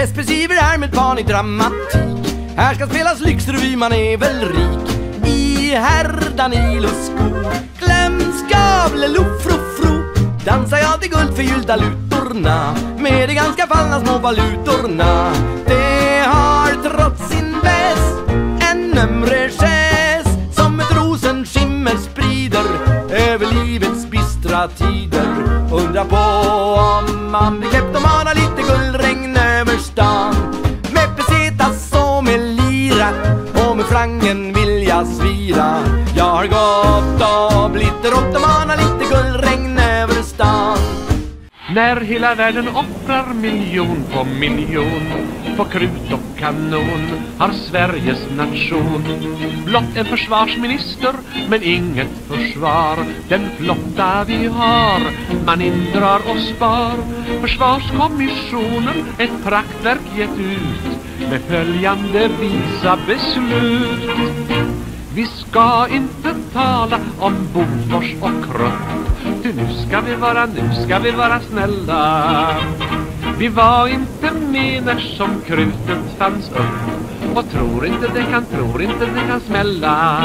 Festbeskriver här härmed panik dramatik. Här ska spelas lyxrevy, man är väl rik. I herr Danilos skor. Glömskavle, luffrofro. Dansar jag till guldförgyllda lutorna med de ganska fallna små valutorna. Det har trots sin väst en ömre gest som ett rosenskimmer sprider över livets bistra tider. Undra på om man blir När hela världen offrar miljon på miljon på krut och kanon har Sveriges nation blott en försvarsminister men inget försvar. Den flotta vi har man indrar och spar. Försvarskommissionen ett praktverk gett ut med följande visa beslut. Vi ska inte tala om Bofors och Krupp. Ty nu ska vi vara, nu ska vi vara snälla. Vi var inte med när som krutet fanns upp. Och tror inte det kan, tror inte det kan smälla.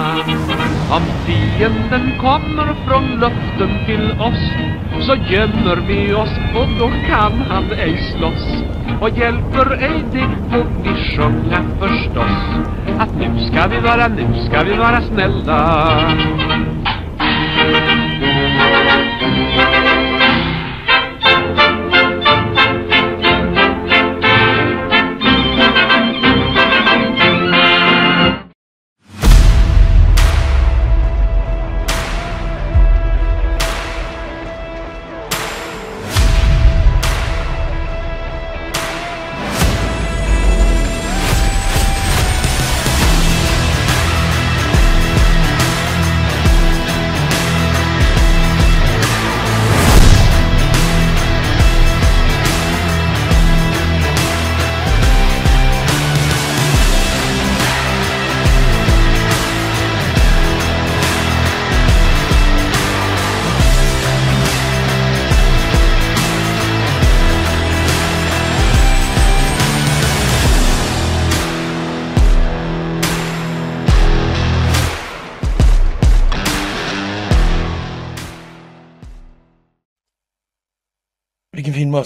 Om fienden kommer från luften till oss Så gömmer vi oss och då kan han ej slåss. Och hjälper ej det får vi sjunga förstås. Att nu ska vi vara, nu ska vi vara snälla.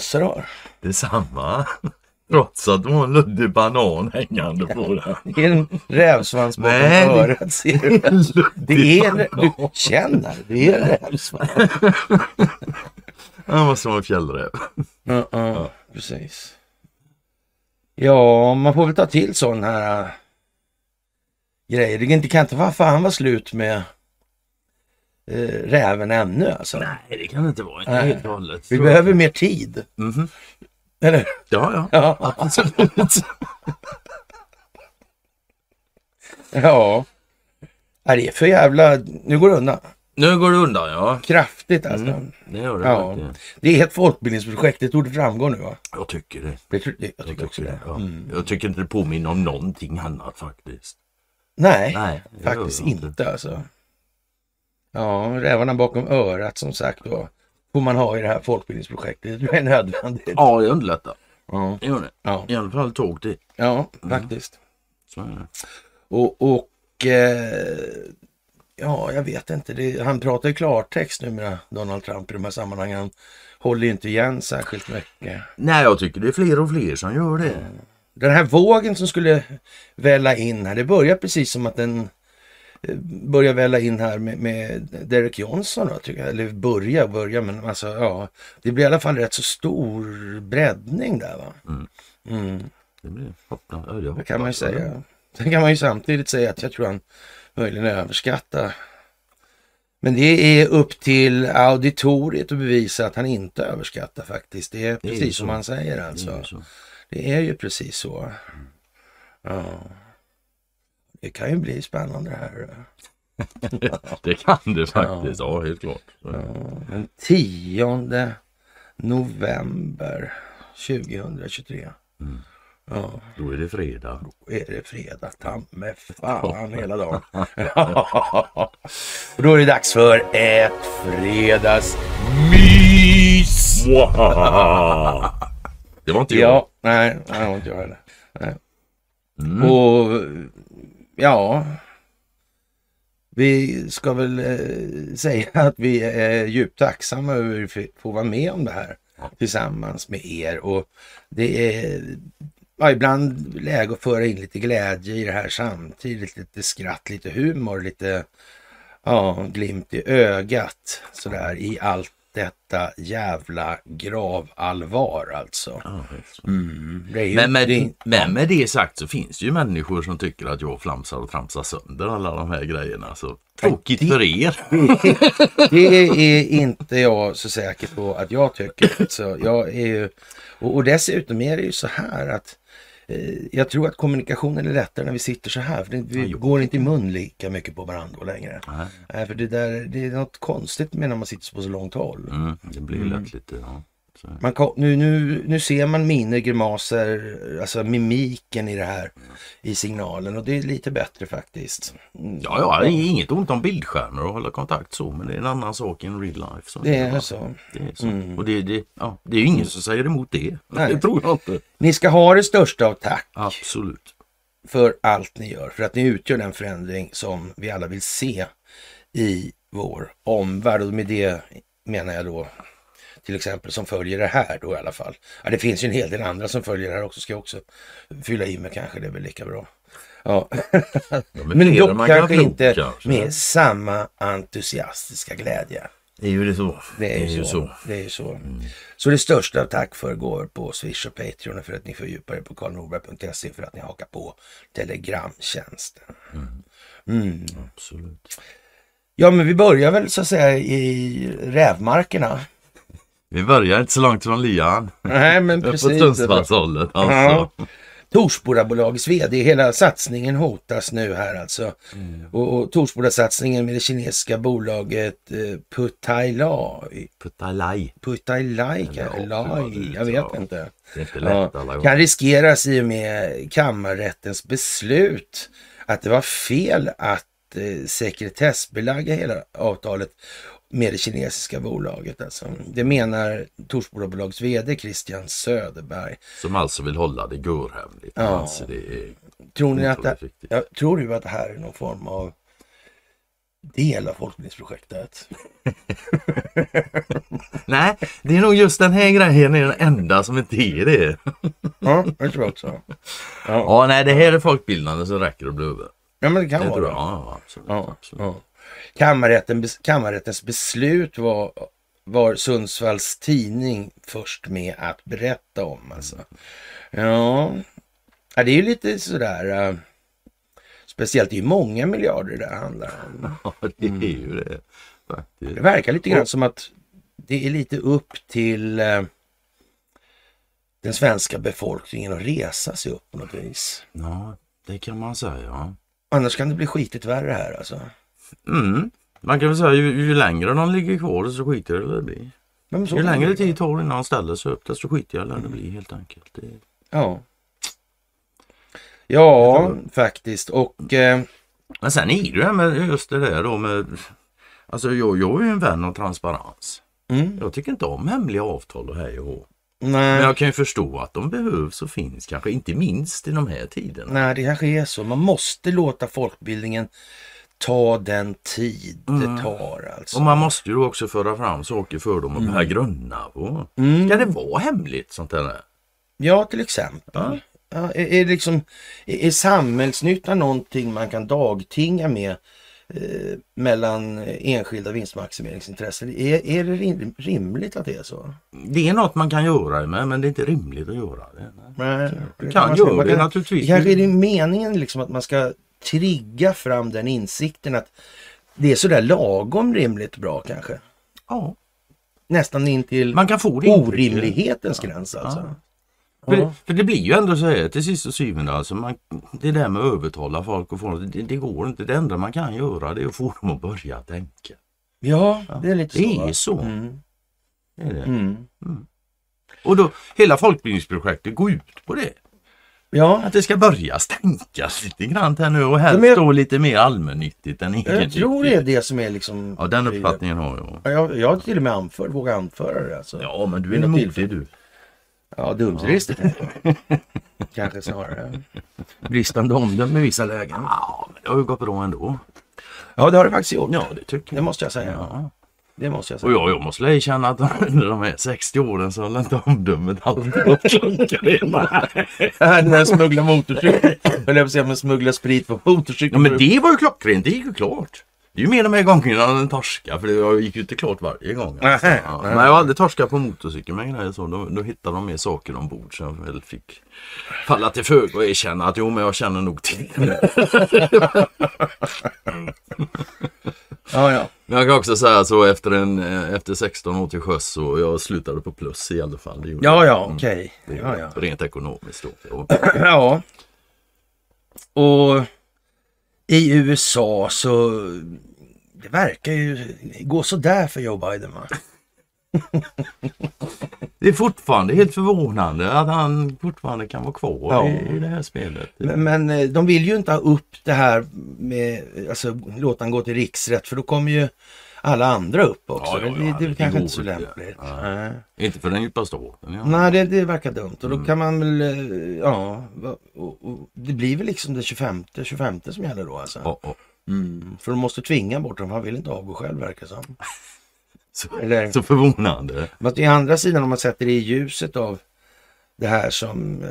Har. Detsamma. Trots att du har en luddig banan hängande på den. Det är en rävsvans bakom Nej, örat ser du. Det är en, du känner, det är en rävsvans. Han måste vara en fjällräv. Ja, ja, precis. Ja, man får väl ta till sån här äh, grejer. Det kan inte, kan inte vara fan vara slut med räven ännu alltså. Nej, det kan det inte vara. Inte Nej. helt och hållet. Vi behöver mer tid. Mhm. Eller? Ja, ja. Ja. Absolut. ja. Det är för jävla... Nu går det undan. Nu går det undan, ja. Kraftigt alltså. Mm, det gör det Ja. Det är ett folkbildningsprojekt, det torde framgå nu va? Jag tycker det. Det, det, jag tycker också det. Ja. Mm. Jag tycker inte det påminner om någonting annat faktiskt. Nej, Nej, faktiskt inte alltså. Ja, rävarna bakom örat som sagt då. Får man ha i det här folkbildningsprojektet. Det är nödvändigt. Ja, det underlättar. Ja, Det gör det. ja, I alla fall tåg det. ja Mm. faktiskt. Så är det. Och, och eh, ja, jag vet inte. Det, han pratar ju klartext nu med Donald Trump i de här sammanhangen. Han håller inte igen särskilt mycket. Nej, jag tycker det är fler och fler som gör det. Den här vågen som skulle välla in här, det börjar precis som att den börjar välla in här med, med Derek Johnson då, tycker jag. Eller börja, börja, men alltså ja. Det blir i alla fall rätt så stor breddning där va. Mm. Mm, Det blir hoppla. Ja, det det kan man ju säga. Sen kan man ju samtidigt säga att jag tror han möjligen överskattar. Men det är upp till auditoriet att bevisa att han inte överskattar faktiskt. Det är är precis ju som så. han säger Det är alltså. Det är ju precis så. Ja. Det kan ju bli spännande det här. Det kan det faktiskt. Ja, helt klart. Ja, Den 10 november 2023. Mm. Ja, Då är det fredag. då är det fredag. Ta med fan hela dagen. Och då är det dags för ett fredagsmys. Det var inte jag. Ja, nej, nej, det var inte jag heller. Nej. Mm. Och ja, vi ska väl eh, säga att vi är djupt tacksamma över att vi får vara med om det här tillsammans med er. Och det är ja, ibland läge att föra in lite glädje i det här samtidigt. Lite skratt, lite humor, lite ja, glimt i ögat sådär i allt detta jävla gravallvar alltså. Ja. Mm, ju, Men med, det, men med det sagt så finns det ju människor som tycker att jag flamsar och tramsar sönder alla de här grejerna. Så tråkigt det- för er. Det är inte jag så säker på att jag tycker. Så jag är ju, och, och dessutom är det ju så här att jag tror att kommunikationen är lättare när vi sitter så här. För det, vi jo. går inte i mun lika mycket på varandra längre. Nej. Nej, för det, där, det är något konstigt med när man sitter på så långt håll. Mm, det blir lätt lite, ja. Man kan, nu, nu, nu ser man miner, grimaser, alltså mimiken i det här i signalen och det är lite bättre faktiskt. Mm. Ja, ja, det är inget ont om bildskärmar och hålla kontakt så, men det är en annan sak än real life. Så Det är så. Det är så. Och det, det, ja, det är ju ingen som säger emot det. Nej. Det tror jag inte. Ni ska ha det största av tack. Absolut. för allt ni gör. För att ni utgör den förändring som vi alla vill se i vår omvärld. Och med det menar jag då till exempel som följer det här då i alla fall. Ja, det finns ju en hel del andra som följer det här också. Ska jag också fylla i med kanske. Det är väl lika bra. Ja. Men än dock kan kanske tro, inte kanske. med samma entusiastiska glädje. Det är ju det så. Det är ju så. Det är ju så. Så det största tack för går på Swish och Patreon för att ni fördjupar er på karlnorberg.se för att ni hakar på Telegramtjänsten. Mm. Absolut. Ja, men vi börjar väl så att säga i rävmarkerna. Vi börjar inte så långt från Lian. Nej, men På precis. Sundsvallshållet alltså. Ja. Torsbodabolagets vd, hela satsningen hotas nu här alltså. Och, och Torsbodasatsningen med det kinesiska bolaget eh, Putailai. Putailai ja, Lai, jag vet inte. Det är inte lätt Ja, alla gånger. kan riskeras i och med kammarrättens beslut att det var fel att eh, sekretessbelägga hela avtalet med det kinesiska bolaget. Alltså. Det menar Torsbodabolagets vd Christian Söderberg. Som alltså vill hålla det görhemligt. Ja. Alltså det är Tror, ni att det, jag tror du att det här är någon form av del av folkbildningsprojektet? Nej, det är nog just den här grejen är den enda som inte är det. Ja, jag tror också. Ja, Ja, nej, det här är folkbildande så räcker det att bli över. ja men det kan Det vara det. Ja, absolut. Ja, absolut. ja. Kammarrätten, kammarrättens beslut var, var Sundsvalls tidning först med att berätta om. Alltså. Ja. ja, det är ju lite sådär. Uh, speciellt, det är ju många miljarder det handlar om. Ja, det är ju det. Faktiskt. Det verkar lite grann som att det är lite upp till eh, den svenska befolkningen att resa sig upp på något vis. Ja, det kan man säga. Annars kan det bli skitigt värre här alltså. Mm. Man kan väl säga ju, ju längre de ligger kvar desto skitigare det blir. Men så Ju det längre bli. tid tar det innan han ställer sig upp desto skitigare lär det bli helt enkelt. Det... Ja. Ja, faktiskt. Och eh, Men sen är det ju det med just det där då med Alltså jag, jag är ju en vän av transparens. mm, Jag tycker inte om hemliga avtal och hej och hå. Men jag kan ju förstå att de behövs och finns kanske inte minst i de här tiderna. nej, det kanske är så. Man måste låta folkbildningen ta den tid det tar alltså. Och man måste ju då också föra fram saker för dem och börja grunna på. Mm. Ska det vara hemligt sånt där? Ja, till exempel. Ja, är, är, liksom, är, är samhällsnytta någonting man kan dagtinga med eh, mellan enskilda vinstmaximeringsintressen? Är, är det rim, rimligt att det är så? Det är något man kan göra det med men det är inte rimligt att göra det. Nej, det kan man göra man det naturligtvis. Kanske är det meningen liksom att man ska trigga fram den insikten att det är sådär lagom rimligt bra kanske. Ja, Nästan in till man kan få det orimlighetens gräns alltså. För, det, för det blir ju ändå så här till sist och syvende alltså. Man, det där med att övertala folk och få det, det går inte. Det enda man kan göra det är att få dem att börja tänka. Ja, det är lite Det så. är så. Mm. Det är det. Mm. Och då, hela folkbildningsprojektet går ut på det. Ja, Att det ska börja stänkas lite grann här nu och helst Ja, men jag- då lite mer allmännyttigt än jag egennyttigt. tror det är det som är liksom... Ja, den uppfattningen har jag. Ja, Jag, jag har till och med anfört, vågat anföra det alltså. Ja, men du är modig tillfälle. du. Ja, dumsregister. Kanske snarare. Bristande omdöme i vissa lägen. Ja, men det har ju gått bra ändå. Ja, det har det faktiskt gjort. Ja, det tycker Det jag. måste jag säga. Ja. Det måste jag Och säga. jag, jag måste erkänna att under de här 60 åren så har inte omdömet alltid gått klockrena. Den där smuggla motorcykel. Höll jag på att säga, men smuggla sprit på motorcykel. Ja men det var ju klockrent, det gick ju klart. Det är ju mer de här gångerna än torska för det gick ju inte klart varje gång. Alltså. Ja. nej. Men jag har aldrig torskat på motorcykel med grejer så. Då, då hittade de mer saker ombord så jag väl fick falla till föga och erkänna att jo men jag känner nog till det. Ja, ja. Men jag kan också säga så efter, en, eh, efter 16 år till sjöss så jag slutade på plus i alla fall. Det Ja, ja, okej. Det gjorde Ja, ja. Rent ekonomiskt då. Ja. Och i USA så det verkar ju gå sådär för Joe Biden va? Det är fortfarande helt förvånande att han fortfarande kan vara kvar Ja. i, i det här spelet. Men, men eh, de vill ju inte ha upp det här med, alltså låta han gå till riksrätt för då kommer ju alla andra upp också. Ja, ja, det, det är det kanske går inte så lämpligt. Nej. Inte för den djupa staten. Ja. Nej, det, det verkar dumt. Och då Mm. kan man väl, eh, ja, och, och, det blir väl liksom det 25, 25 som gäller då alltså. Ja, ja. Mm. För de måste tvinga bort dem, han vill inte avgå själv verkar det som. Så, Eller- så förvånande. Men å andra sidan om man sätter det i ljuset av det här som eh,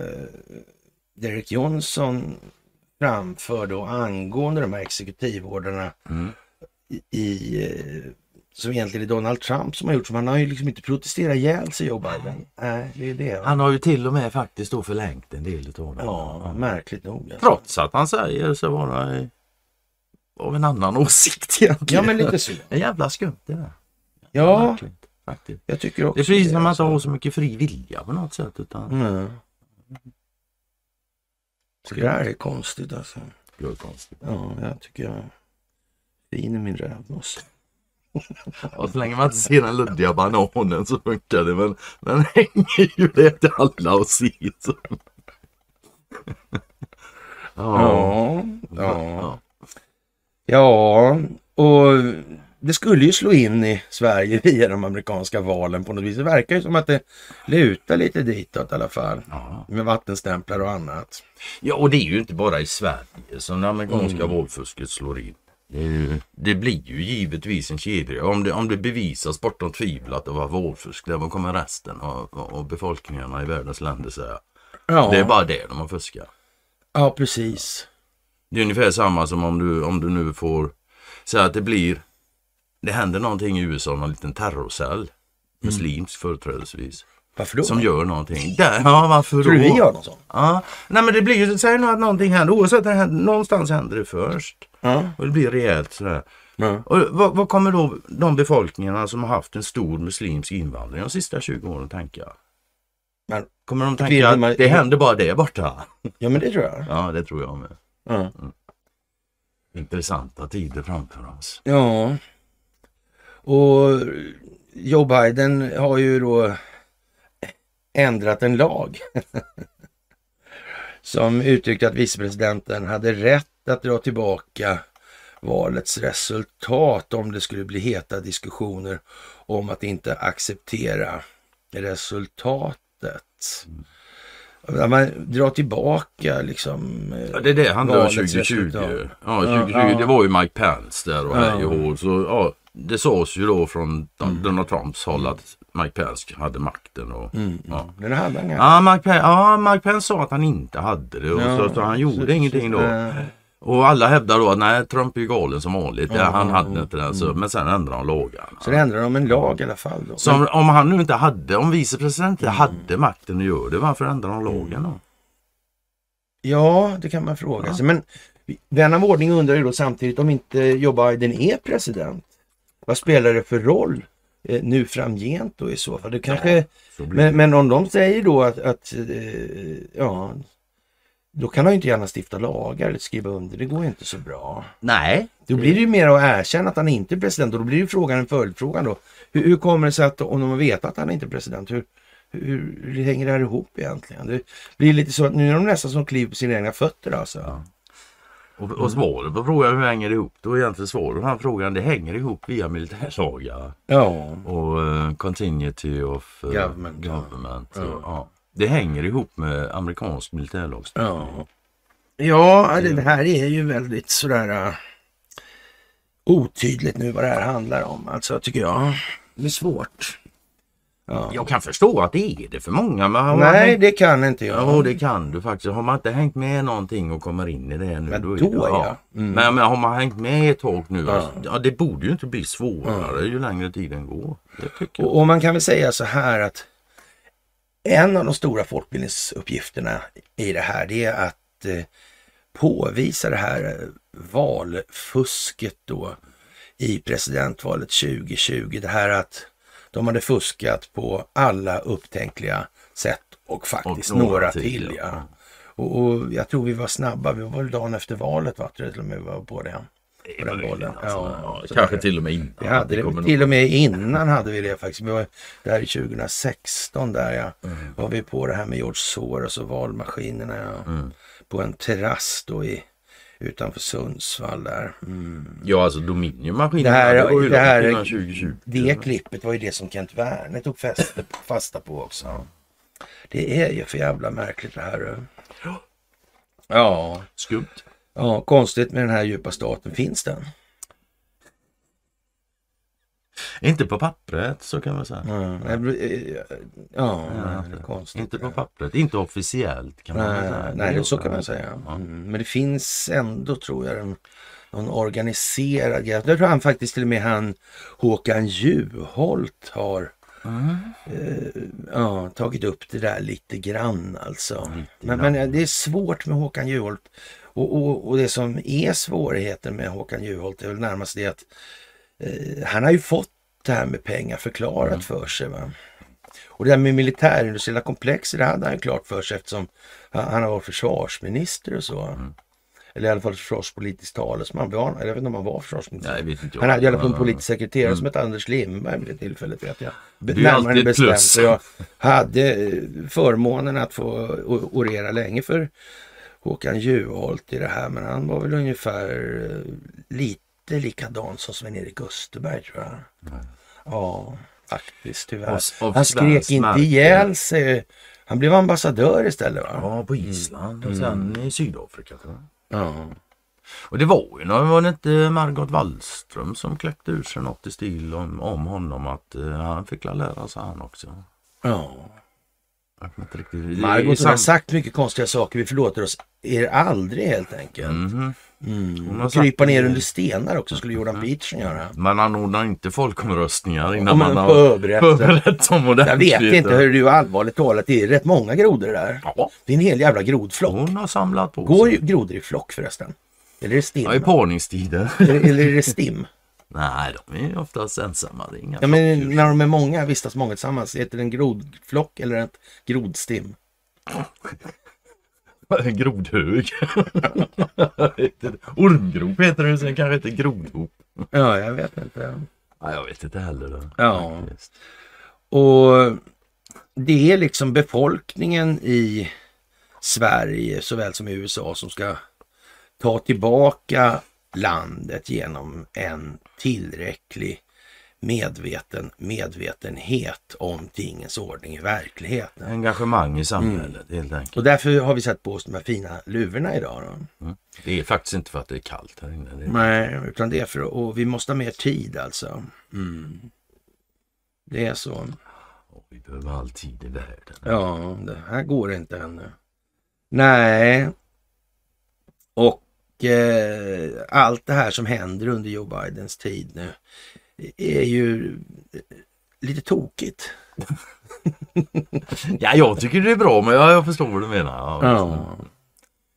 Derek Johnson framförde och angående de här exekutivorderna Mm. i, eh, som egentligen är Donald Trump som har gjort. Så man har ju liksom inte protesterat ihjäl sig Joe Biden. Nej, det är det. Han har ju till och med faktiskt då förlängt en del utav dem. Ja, märkligt nog. Alltså. Trots att han säger sig vara i- av en annan åsikt egentligen. Ja, men lite så. Det är jävla skumt det där. Ja, Märkligt, faktiskt. jag tycker också Det är precis som att man alltså. inte har så mycket fri vilja på något sätt. Utan Mm. Så det där är konstigt alltså. det är konstigt. Ja, jag tycker jag fin i min rävnos. Och så länge man inte ser den luddiga bananen så funkar det. Men den hänger ju där till alla och ser. Så. Ja, ja. ja. Ja, och det skulle ju slå in i Sverige via de amerikanska valen på något vis. Det verkar ju som att det lutar lite ditåt i alla fall. Ja. Med vattenstämplar och annat. Ja, och det är ju inte bara i Sverige som det amerikanska Mm. valfusket slår in. Det, ju, det blir ju givetvis en kedja. Om det, om det bevisas bortom tvivel att det var valfusk, vad kommer resten av, av befolkningarna i världens länder säga? Ja, Det är bara det de har fuskat. ja precis. Det är ungefär samma som om du, om du nu får säga att det blir det händer någonting i USA, någon liten terrorcell. Muslimsk företrädesvis. Varför då? Som gör någonting. Där, ja, varför då? Tror du vi gör något sånt? Ja, nej men det blir ju, säg nu att någonting händer, oavsett, det händer, någonstans händer det först. Ja. Och det blir rejält sådär. ja. Och vad, vad kommer då de befolkningarna som har haft en stor muslimsk invandring de sista 20 åren tänka? Men, Kommer de tänka man- att det händer bara det borta? ja, men det tror jag. Ja, det tror jag med. Ja. Intressanta tider framför oss. ja. Och Joe Biden har ju då ändrat en lag. som uttryckte att vicepresidenten hade rätt att dra tillbaka valets resultat om det skulle bli heta diskussioner om att inte acceptera resultatet. Att man drar tillbaka liksom. Ja, det är det han valets 2020. resultat. Ja, 2020 Ja, det var ju Mike Pence där och Ja. hej och. Så ja, det sades ju då från Donald Trumps håll att Mike Pence hade makten. Och, Mm, ja. Men det hade han Ja, Mike Pence, ja, Mike Pence sa att han inte hade det och så, så han gjorde så- ingenting då. eh, Och alla hävdar då att nej, Trump är galen som vanligt. Ja, han ja, hade ja. inte det. Så, men sen ändrade de lagarna. Så ändrar de en lag i alla fall då. Så om, om han nu inte hade, om vicepresidenten inte hade makten att göra det, varför ändrar de lagen då? Ja, det kan man fråga Ja. sig. Men vän av ordning undrar ju då samtidigt om inte Joe Biden är president. Vad spelar det för roll eh, nu framgent då i så fall? Det kanske, Så blir men, det. men om de säger då att, att eh, ja, då kan han ju inte gärna stifta lagar eller skriva under. Det går inte så bra. Nej. Då blir det ju mer att erkänna att han inte är president och då blir ju frågan en följdfråga då. Hur, hur kommer det sig att om de vet att han inte är president, hur, hur, hur hänger det här ihop egentligen? Det blir lite så att nu är de nästan som kliver på sina egna fötter alltså. Ja. Och, och svaret på frågan hur hänger det ihop? Då är egentligen svaret på den frågan det hänger ihop via militärlagar Ja, och uh, continuity of eh, Government, government. Ja. Och, ja. Det hänger ihop med amerikansk militärlagstiftning. Ja. Ja, det här är ju väldigt sådär uh, otydligt nu vad det här handlar om. Alltså tycker jag. Det är svårt. Ja. Jag kan förstå att det är det för många. Men Nej, hängt... det kan inte jag. Ja, det kan du faktiskt. Har man inte hängt med någonting och kommer in i det nu. Men är då, det, ja. Mm. Men, men har man hängt med ett tag nu. Ja. Alltså, ja, det borde ju inte bli svårare ju längre tiden går. Och, och man kan väl säga så här att en av de stora folkbildningsuppgifterna i det här det är att eh, påvisa det här eh, valfusket då i presidentvalet 2020. Det här att de hade fuskat på alla upptänkliga sätt och faktiskt Och några, några till. till, ja. ja. Och, och jag tror vi var snabba. Vi var väl dagen efter valet va? Till och med var på det. På den bollen. Alltså, Ja, kanske där. till och med innan. Vi hade det, kommer till och med innan hade vi det faktiskt. Vi var där i 2016 där ja. Mm. Var vi på det här med George Soros och valmaskinerna ja. Mm. På en terrass då i, utanför Sundsvall där. Mm. Ja, alltså Dominion-maskinerna. Det här- ju det här- långt innan 2020. Det klippet var ju det som Kent Werner tog fäste, fasta på också. Det är ju för jävla märkligt det här. Ja, Skumt. ja, konstigt med den här djupa staten. Finns den? Inte på pappret så kan man säga. Mm. Ja, ja, det är konstigt. Inte på pappret. Inte officiellt kan man Nej, säga. nej Det så kan man säga. Ja. Mm. Men det finns ändå, tror jag, en, någon organiserad. Jag tror han faktiskt till och med han Håkan Juholt har Mm. eh, ja, tagit upp det där lite grann alltså. Lite Men, grann. men det är svårt med Håkan Juholt. Och, och, och det som är svårigheten med Håkan Juholt är väl närmast det att han har ju fått det här med pengar förklarat Mm. för sig. Va? Och det här med militärindustriella komplexer, det hade han ju klart för sig eftersom han, har varit försvarsminister och så. Mm. Eller i alla fall försvarspolitisk talesman. Jag vet inte om han var försvarsminister. Nej, vet inte jag. Han hade i alla fall en politisk sekreterare Mm. som hette Anders Lindberg vid det tillfället vet jag. Det är alltid bestämt. plus. Jag hade eh, förmånen att få orera länge för Håkan Juholt i det här. Men han var väl ungefär eh, lite likadan som Sven-Erik Österberg tror jag. Ja, faktiskt tyvärr. Av- av han skrek inte ihjäl sig. Han blev ambassadör istället va? Ja, på Island och sen i Sydafrika. Ja. Och det var ju någon, var det inte Margot Wallström som kläckte ur sig något i stil om, om honom att eh, han fick lära sig han också. ja. Margot har sagt mycket konstiga saker. Vi förlåter oss er aldrig helt enkelt. Mhm. Mm. Har Och krypa ner under stenar också skulle Jordan Peterson göra. Man anordnar inte folkomröstningar innan man man har förberett förberett som Jag vet inte hur du allvarligt talat, det är rätt många grodor där. Ja, Det är en hel jävla grodflock. hon har samlat på Går sig. ju grodor i flock förresten? Eller är det stim? Ja, i parningstider. eller, eller är det stim? Nej, de är oftast ensamma. Det är inga Ja, men när de är många, vistas många tillsammans, heter det en grodflock eller ett grodstim? En grodhög. Ormgrop heter det, sen kanske inte grodhop. Ja, jag vet inte. Nej, jag vet inte heller. Det. Ja. Faktiskt. Och det är liksom befolkningen i Sverige såväl som i USA som ska ta tillbaka landet genom en tillräcklig medveten medvetenhet om tingens ordning i verkligheten. Engagemang i samhället helt enkelt. Och därför har vi satt på oss de här fina luvorna idag. Mm. Det är faktiskt inte för att det är kallt här inne. Nej, utan det är för och vi måste ha mer tid alltså. Mm. Det är så. Åh, Vi behöver all tid i världen. Ja, det här går inte ännu. Nej. Och eh, allt det här som händer under Joe Bidens tid nu är ju lite tokigt. Ja, jag tycker det är bra, men jag, jag förstår vad du menar. Ja, Ja,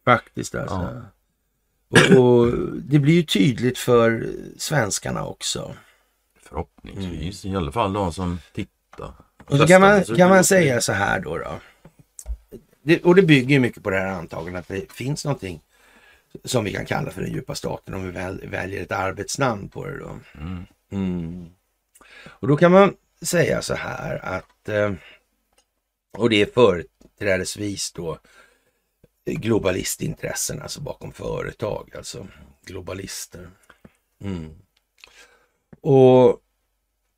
faktiskt alltså. Och, och det blir ju tydligt för svenskarna också. Förhoppningsvis, i alla fall de som tittar. Och så kan man, kan man säga så här då. då. Det, och det bygger ju mycket på det här antagandet att det finns någonting som vi kan kalla för den djupa staten om vi väl, väljer ett arbetsnamn på det då. Mm. Mm. Och då kan man säga så här att, eh, och det är företrädesvis då globalistintressen, alltså bakom företag, alltså globalister. Mm. Och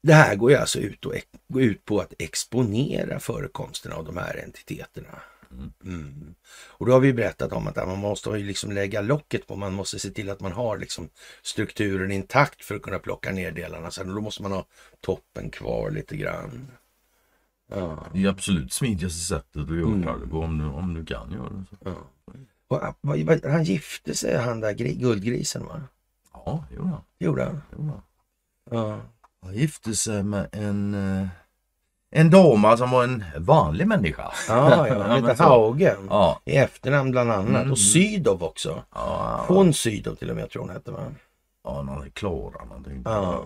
det här går ju alltså ut, och, ut på att exponera förekomsten av de här entiteterna. Mm. Och då har vi berättat om att man måste ju liksom lägga locket på, man måste se till att man har liksom strukturen intakt för att kunna plocka ner delarna. Sen då måste man ha toppen kvar lite grann. Ja. Det är absolut smidigaste sättet att göra mm. det på om du, om du kan göra det. Ja. Och, han gifte sig han där guldgrisen va? Ja, det gjorde han. Gjorde han? Gjorde han. Ja. Han gifte sig med en eh, en dama som var en vanlig människa. Ja, ja. Han hette Haugen ja. i efternamn bland annat. Mm. Och Sydov också. Ja, Hon Sydov till och med tror hon hette va? Ja, någon Klara någonting. Ja.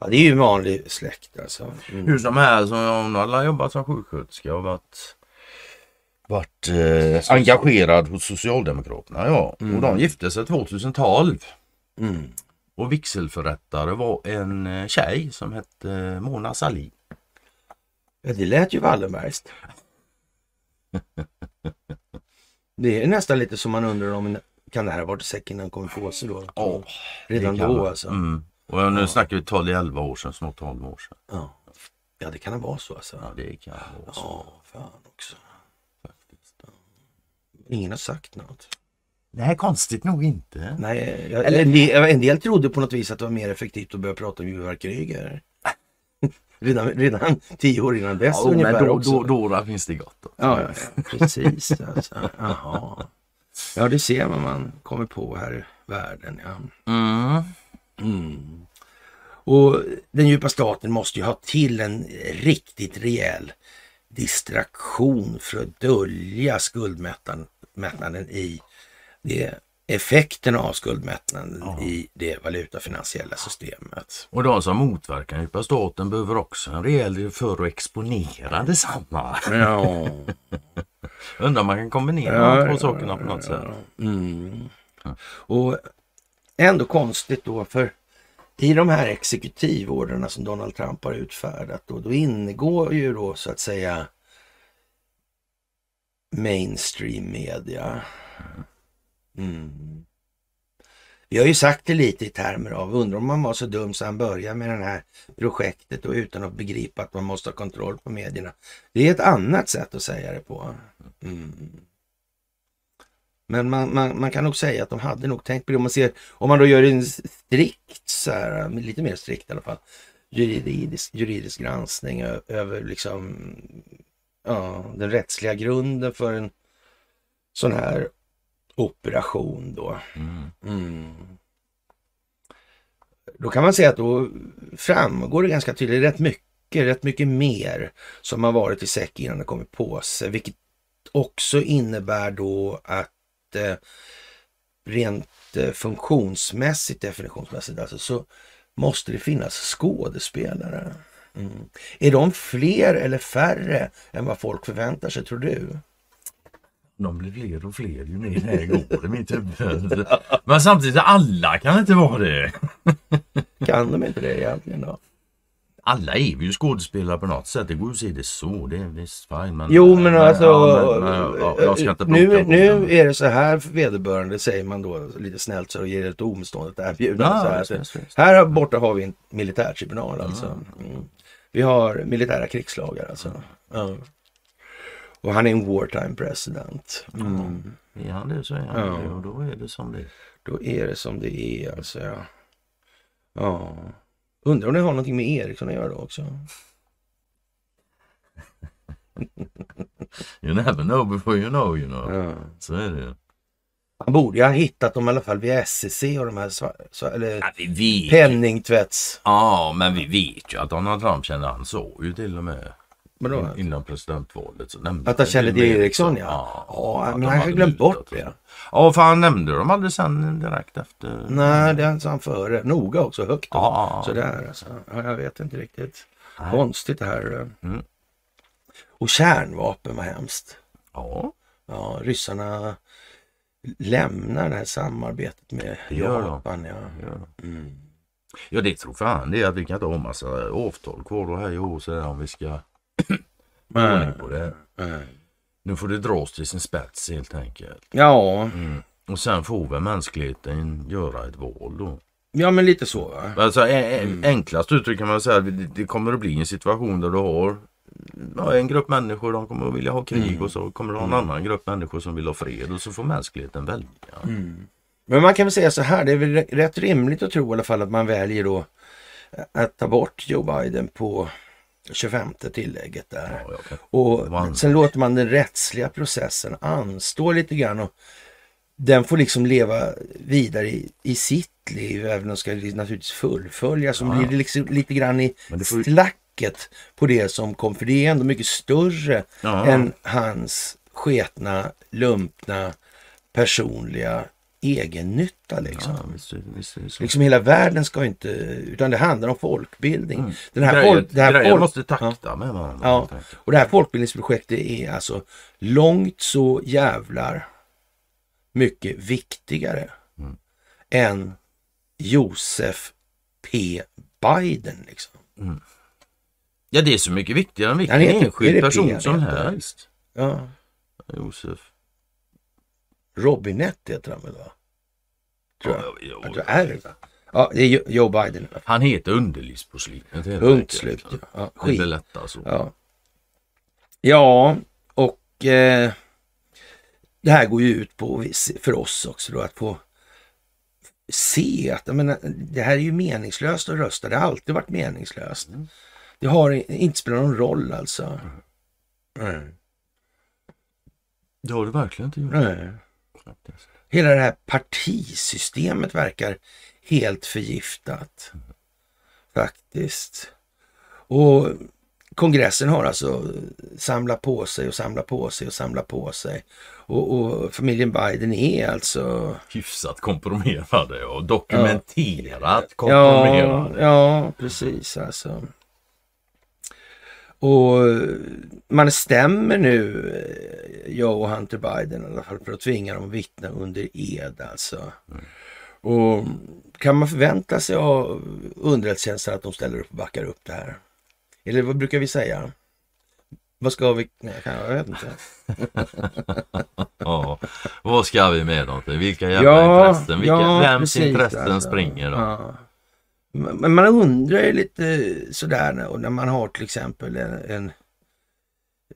ja, det är ju vanlig släkt alltså. Mm. Hur som helst, hon har jobbat som sjuksköterska och varit, varit eh, engagerad hos Socialdemokraterna. Ja. Mm. Och de gifte sig 2012. Mm. Och vigselförrättare var en eh, tjej som hette Mona Sahlin. Ja, det lät ju Wallenbergskt. Det är nästan lite som man undrar om kan det här ha varit säcken han kom på sig då? Oh, Redan då alltså. Mm. Och nu ja. snackar vi 12-11 år sedan, snart 12 år sedan. Ja. ja, det kan ha varit så alltså. Ja, det kan vara så. Ja, fan också. Faktiskt. Ingen har sagt något. Nej, konstigt nog inte. Nej, jag, Eller... en, del, en del trodde på något vis att det var mer effektivt att börja prata om fyrverkerier. Redan, redan tio år innan dess ja, ungefär men då, också. Då, då, finns det gott. Ja, ja, precis. Alltså. Jaha. Ja, det ser man man kommer på här i världen. Ja. Mm. Mm. Och den djupa staten måste ju ha till en riktigt rejäl distraktion för att dölja skuldmättnaden i det effekterna av skuldmättnaden ja. i det valutafinansiella systemet. Och de som motverkar djupa staten behöver också en rejäl för att exponera detsamma. Ja. Undrar om man kan kombinera ja, de två sakerna på något sätt. Mm. Och ändå konstigt då för i de här exekutivorderna som Donald Trump har utfärdat då, då ingår ju då så att säga mainstream media. Mm. Mm. Vi har ju sagt det lite i termer av, undrar om man var så dum så han började med det här projektet och utan att begripa att man måste ha kontroll på medierna. Det är ett annat sätt att säga det på. Mm. Men man, man, man, kan nog säga att de hade nog tänkt på det. Om man, ser, om man då gör en strikt, så här, lite mer strikt i alla fall, juridisk, juridisk granskning över liksom, ja, den rättsliga grunden för en sån här operation då. Mm. Mm. Då kan man säga att då framgår det ganska tydligt rätt mycket, rätt mycket mer som har varit i säck innan det kommit på sig. Vilket också innebär då att eh, rent eh, funktionsmässigt, definitionsmässigt alltså, så måste det finnas skådespelare. Mm. Är de fler eller färre än vad folk förväntar sig tror du? De blir fler och fler ju mer här går i mitt huvud. Men samtidigt, alla kan inte vara det. Kan de inte det egentligen då? Alla är vi ju skådespelare på något sätt. Det går ju att se det så. Det är visst fine. Men, jo men alltså. Ja, men, ja, jag ska inte nu, nu är det så här för vederbörande säger man då lite snällt så och ger ett omståndet erbjudande. Ja, så här, så, här borta har vi en militärtribunal alltså. Mm. Vi har militära krigslagar alltså. Mm. Och han är en wartime president. Mm. Är han det så är han ja. det och då är det som det är. Då är det som det är alltså. Ja. ja. Undrar om det har någonting med Eriksson att göra då också. you never know before you know you know. Ja. Så är det Han borde ju ha hittat dem i alla fall via SEC och de här så, eller ja, penningtvätts. Ja, men vi vet ju att Donald Trump kände han så ju till och med. Vadå? Innan presidentvalet så nämnde Att han kände till Eriksson ja. Ja, ja men han har glömt bort det. Ja, för han nämnde dem aldrig sen direkt efter. Nej, det sa han före. Noga också, högt. Ja. Sådär alltså. Ja, jag vet inte riktigt. Nej. Konstigt det här. Mm. Och kärnvapen var hemskt. Ja. Ja, ryssarna lämnar det här samarbetet med Japan. Ja. Mm. ja, det tror fan det är att vi kan inte ha massa avtal kvar då här i år om vi ska ordning på det. Nu får det dras till sin spets helt enkelt. Ja. Mm. Och sen får väl mänskligheten göra ett val då. Ja, men lite så. Va? Alltså, ä- ä- Enklast uttryckt kan man säga att det, det kommer att bli en situation där du har ja, en grupp människor de kommer att vilja ha krig och så kommer du ha en annan grupp människor som vill ha fred och så får mänskligheten välja. Men man kan väl säga så här, det är väl rätt rimligt att tro i alla fall att man väljer då att ta bort Joe Biden på 25 tillägget där. Ja, kan- Och sen låter man den rättsliga processen anstå lite grann och den får liksom leva vidare i, i sitt liv, även om den ska naturligtvis fullföljas. Så blir det liksom lite grann i får slacket på det som kom, för det är ändå mycket större Ja. än hans sketna, lumpna, personliga egennytta liksom. Ja, visst, visst så. Liksom hela världen ska inte, utan det handlar om folkbildning. Den här Grejer, folk, det här grejer folk, måste takta med varandra. Ja, och det här folkbildningsprojektet är alltså långt så jävlar mycket viktigare Mm. än Josef P. Biden. Liksom. ja, det är så mycket viktigare än vilken enskild person som helst. Ja. Josef. Robinette heter han väl? Va? Tror jag. Ja, ja, Jag tror är det. va? Ja, det är Jo- Joe Biden. Han heter underlivsporslinet. Punkt slut. Ja, Det skit. blir lättare så. Ja, ja och eh, det här går ju ut på för oss också då att få se att jag menar, det här är ju meningslöst att rösta. Det har alltid varit meningslöst. Det har inte spelat någon roll alltså. Nej. Det har du verkligen inte gjort. Nej. Faktiskt. Hela det här partisystemet verkar helt förgiftat. Faktiskt. Och kongressen har alltså samlat på sig och samlat på sig och samlat på sig. Och, och familjen Biden är alltså... Hyfsat kompromerade och dokumenterat Ja, kompromerade. ja, precis alltså. Och man stämmer nu eh, jag och Hunter Biden i alla fall för att tvinga dem att vittna under ed alltså. Och kan man förvänta sig av underrättelsetjänsten att de ställer upp och backar upp det här? Eller vad brukar vi säga? Vad ska vi? Nej, jag vet inte. Ja. Vad ska vi med dem till? Vilka jävla intressen? Vilka, vems precis, intressen alltså. springer då? Ja. Men man undrar ju lite sådär när, man har till exempel en,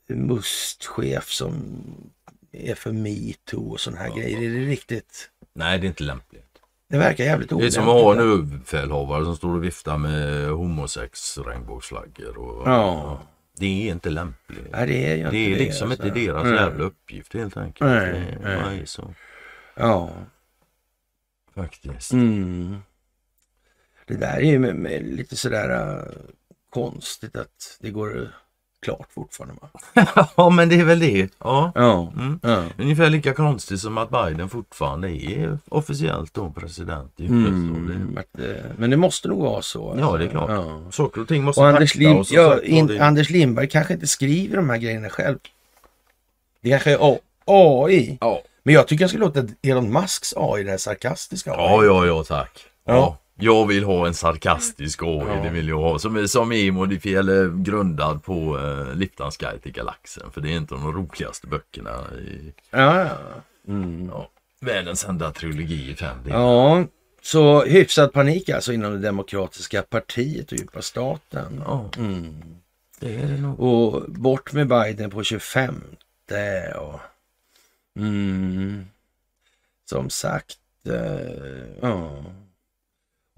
en mustchef som är för metoo och sådana här grejer. Är det riktigt? Nej, det är inte lämpligt. Det verkar jävligt Det är olämpligt. som att ha en överbefälhavare som står och viftar med homosex regnbågsflaggor. Och, Ja. Det är inte lämpligt. Nej, det är ju Det är inte liksom alltså. inte deras Nej. jävla uppgift helt enkelt. Nej, det nej. nej. så Ja. faktiskt. Mm. Det där är ju lite sådär äh, konstigt att det går äh, klart fortfarande. Ja, men det är väl det. Ja. Ja. Mm. ja. Ungefär lika konstigt som att Biden fortfarande är officiellt då president. Mm. Eh, Men det måste nog vara så. Ja, det är klart. Ja. Saker och ting måste Och Anders, Lim och ja, in, Anders Lindberg kanske inte skriver de här grejerna själv. Det kanske är AI. Ja. Men jag tycker jag ska låta Elon Musks AI, det här sarkastiska AI. Ja, ja, ja, tack. Ja. Ja. Jag vill ha en sarkastisk AI, Ja. det vill jag ha. Som som är modifierad eller grundad på uh, Liftans guide till galaxen. För det är inte de roligaste böckerna i ja, ja. Mm. ja, världens enda trilogi i fem delar. ja. Så hyfsad panik alltså inom det demokratiska partiet och djupa staten. Ja, Mm. det är det nog. Och bort med Biden på 25. Och, mm, som sagt, eh, ja.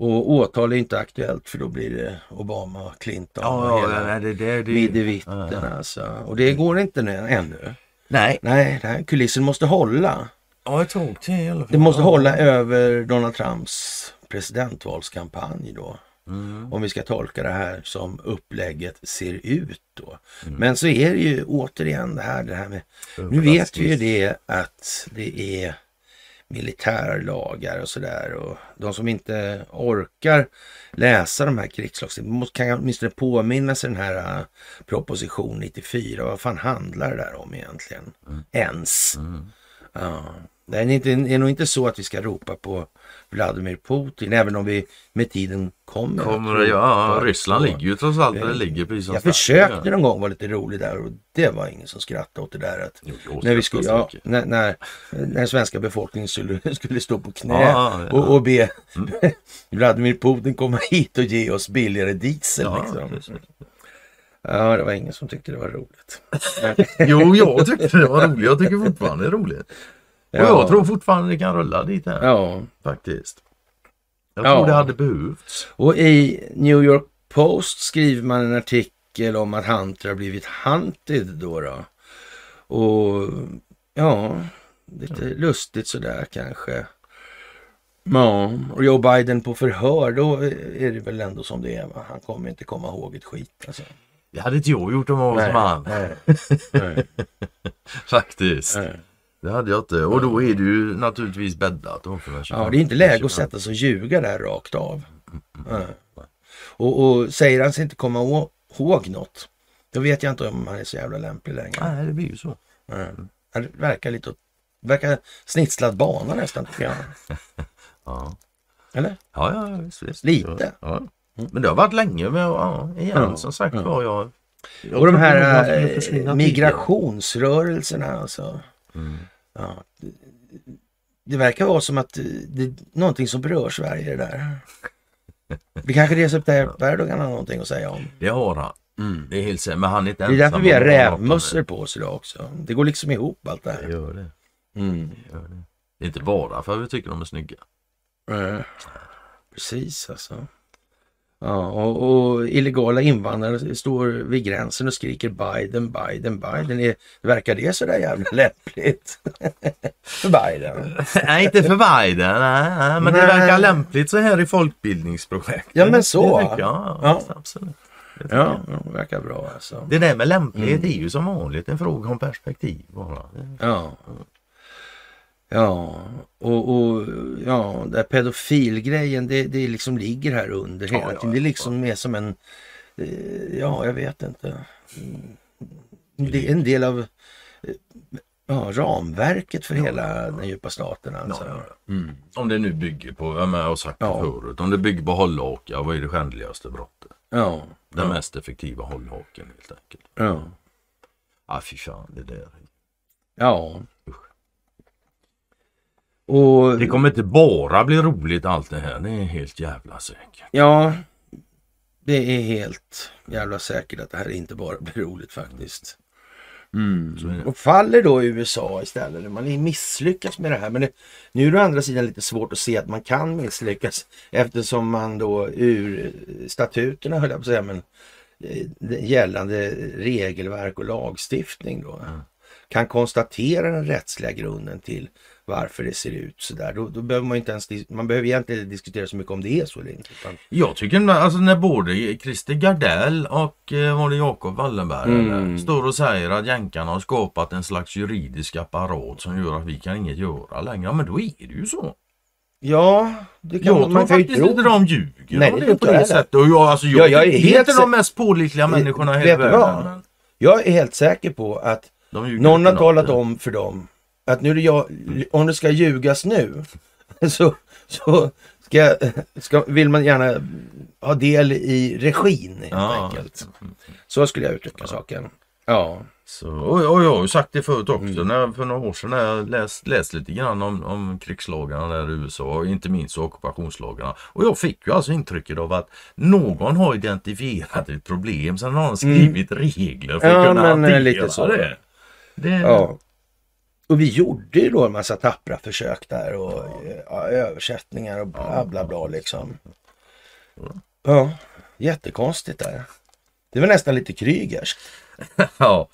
Och åtal är inte aktuellt för då blir det Obama, Clinton och Ja, hela ja, nej, det, det, det, midevitten ja, ja. alltså. Och det går inte nu, ännu. Nej, Nej, här kulissen måste hålla. ja, ett tag till i alla fall. Det måste hålla över Donald Trumps presidentvalskampanj då. Mm. Om vi ska tolka det här som upplägget ser ut då. Mm. Men så är det ju återigen det här, det här med... Nu vet vi ju det att det är militärlagar och sådär. Och de som inte orkar läsa de här krigslagstiftningarna kan åtminstone påminna sig den här äh, proposition 94. Vad fan handlar det där om egentligen? Ens. Mm. Ja. Det är, inte, det är nog inte så att vi ska ropa på Vladimir Putin, även om vi med tiden kommer. Kommer att ja, ropa Ryssland ligger ju trots allt där det ligger precis som Jag försökte någon gång vara lite rolig där och det var ingen som skrattade åt det där. Att Jo, när, vi skulle, ja, när, när, när svenska befolkningen skulle, skulle stå på knä Ja, ja. Och, och be Vladimir Putin komma hit och ge oss billigare diesel. Ja, liksom. ja, det var ingen som tyckte det var roligt. Jo, jag tyckte det var roligt. Jag tycker fortfarande det är roligt. Och Ja. jag tror fortfarande det kan rulla dit här. Ja, Faktiskt. Jag Ja. tror det hade behövts. och i New York Post skriver man en artikel om att Hunter har blivit hunted då. då. Och ja, lite lustigt sådär kanske. Ja, och Joe Biden på förhör, då är det väl ändå som det är. Va? Han kommer inte komma ihåg ett skit. Alltså. Det hade inte jag gjort om jag var som han. Faktiskt. nej. Det hade jag inte. Och då är det ju naturligtvis bäddat. Ja, det är inte läge 25. att sätta sig och ljuga där rakt av. Nej. Och, och säger han sig inte komma ihåg något, då vet jag inte om han är så jävla lämplig längre. Nej, det blir ju så. Nej. Han verkar lite verkar snitslad bana nästan jag. Ja, Eller? ja, ja visst, visst. Lite. Ja. Men det har varit länge. Men ja, igen, Ja, som sagt ja. var jag... jag Och de här eh, migrationsrörelserna alltså. Mm. Ja, det, det verkar vara som att det är någonting som berör Sverige det där. Det kanske Recep Tayyip Erdogan har någonting att säga om. Det har han. Det är helt säkert. Men han är inte Det är därför ensam vi har rävmössor på oss idag också. Det går liksom ihop allt det Det här. gör det. Mm. det gör det. Det är inte bara för att vi tycker de är snygga. Eh, Precis alltså. Ja, och, och illegala invandrare står vid gränsen och skriker Biden, Biden, Biden. Är, verkar det så där jävla lämpligt? För Biden. nej, inte för Biden. Nej, nej, men det Nej. verkar lämpligt så här i folkbildningsprojekt. Ja, men så. Det tycker jag. Ja. Absolut. Det Ja, det verkar bra alltså. Det där med lämplighet är ju som vanligt en fråga om perspektiv bara. Ja. Ja, och, och ja, där pedofilgrejen, det, det liksom ligger här under hela Ja, ja, tiden. Det är liksom mer som en, eh, ja, jag vet inte. Mm. Det är en del av eh, ja, ramverket för hela den djupa staten alltså. Ja, ja, Om det nu bygger på, jag har sagt det Ja. förut, om det bygger på hållhaka, vad är det skändligaste brottet? Ja, Den mest effektiva hållhaken helt enkelt. ja, Ah, fy fan, det där. ja. Och Det kommer inte bara bli roligt allt det här, det är helt jävla säkert. ja, det är helt jävla säkert att det här inte bara blir roligt faktiskt. Mm. Och faller då USA istället. Man misslyckas med det här. Men det, nu är det å andra sidan lite svårt att se att man kan misslyckas eftersom man då ur statuterna, höll jag på att säga, men eh, gällande regelverk och lagstiftning då kan konstatera den rättsliga grunden till varför det ser ut så där. Då, då behöver man inte ens, man behöver egentligen inte diskutera så mycket om det är så eller inte. Utan, Jag tycker när- alltså när både Christer Gardell och eh, var det Jakob Wallenberg Mm. eller, står och säger att jänkarna har skapat en slags juridisk apparat som gör att vi kan inget göra längre. Ja men då är det ju så. ja, det kan Jag man, man kan ju faktiskt tro. inte de ljuger Nej, om det det på jag det heller. sättet. Och jag, alltså, jag, Ja, jag är helt inte de mest pålitliga människorna i hela världen. men Jag är helt säker på att Någon har talat något. om för dem att nu är det jag, om det ska ljugas nu så, så ska, ska, vill man gärna ha del i regin helt Ja. enkelt. Så skulle jag uttrycka saken. Ja, Så, och, och jag har ju sagt det förut också. Mm. När, för några år sedan när jag läst, läst lite grann om, om krigslagarna där i USA. Och inte minst ockupationslagarna. Och jag fick ju alltså intrycket av att någon har identifierat ett problem. Sen har de skrivit regler för Mm. Ja, att kunna men, eh, hantera lite så. det. det ja. Och vi gjorde ju då en massa tappra försök där och ja, översättningar och bla bla bla liksom. Ja, jättekonstigt där. Det var nästan lite Krygerskt. ja.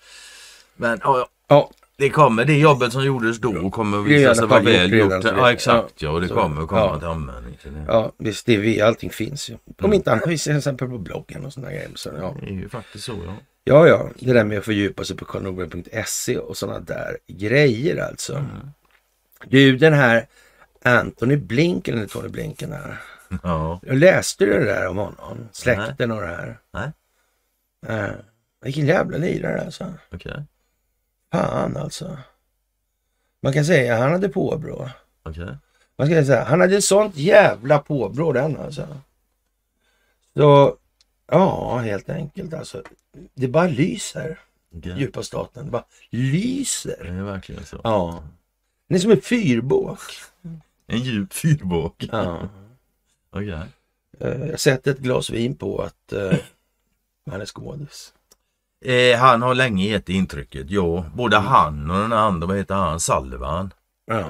Men ja, ja, det kommer. Det jobbet som gjordes då kommer är visa sig vara väl gjort. Ja exakt ja. Och det Så- kommer komma ja. till användning. Ja, visst, det, vi, allting finns ju. Om inte annat finns det till exempel på bloggen och sådana grejer. Så, ja. det är ju faktiskt så ja. Ja, ja, det där med att fördjupa sig på karlnorberg.se och sådana där grejer alltså. Du, den här Anthony Blinken, eller Tony Blinken här. Ja. Jag läste du det där om honom? Släkten och det här. Nej. Äh, vilken jävla lirare alltså. Okej. Fan alltså. Man kan säga han hade påbrå. Okej. Man ska säga han hade sånt jävla påbrå den alltså. Så ja, helt enkelt alltså. Det bara lyser. Okej. Djupa staten. Det bara lyser. Det är verkligen så. Ja. Det är som en fyrbåk. En djup fyrbåk. Ja. Okej. Eh, Jag sätter ett glas vin på att eh, han är skådis. Eh, han har länge gett intrycket. Ja, både han och den andra, vad heter han, Sullivan. Ja.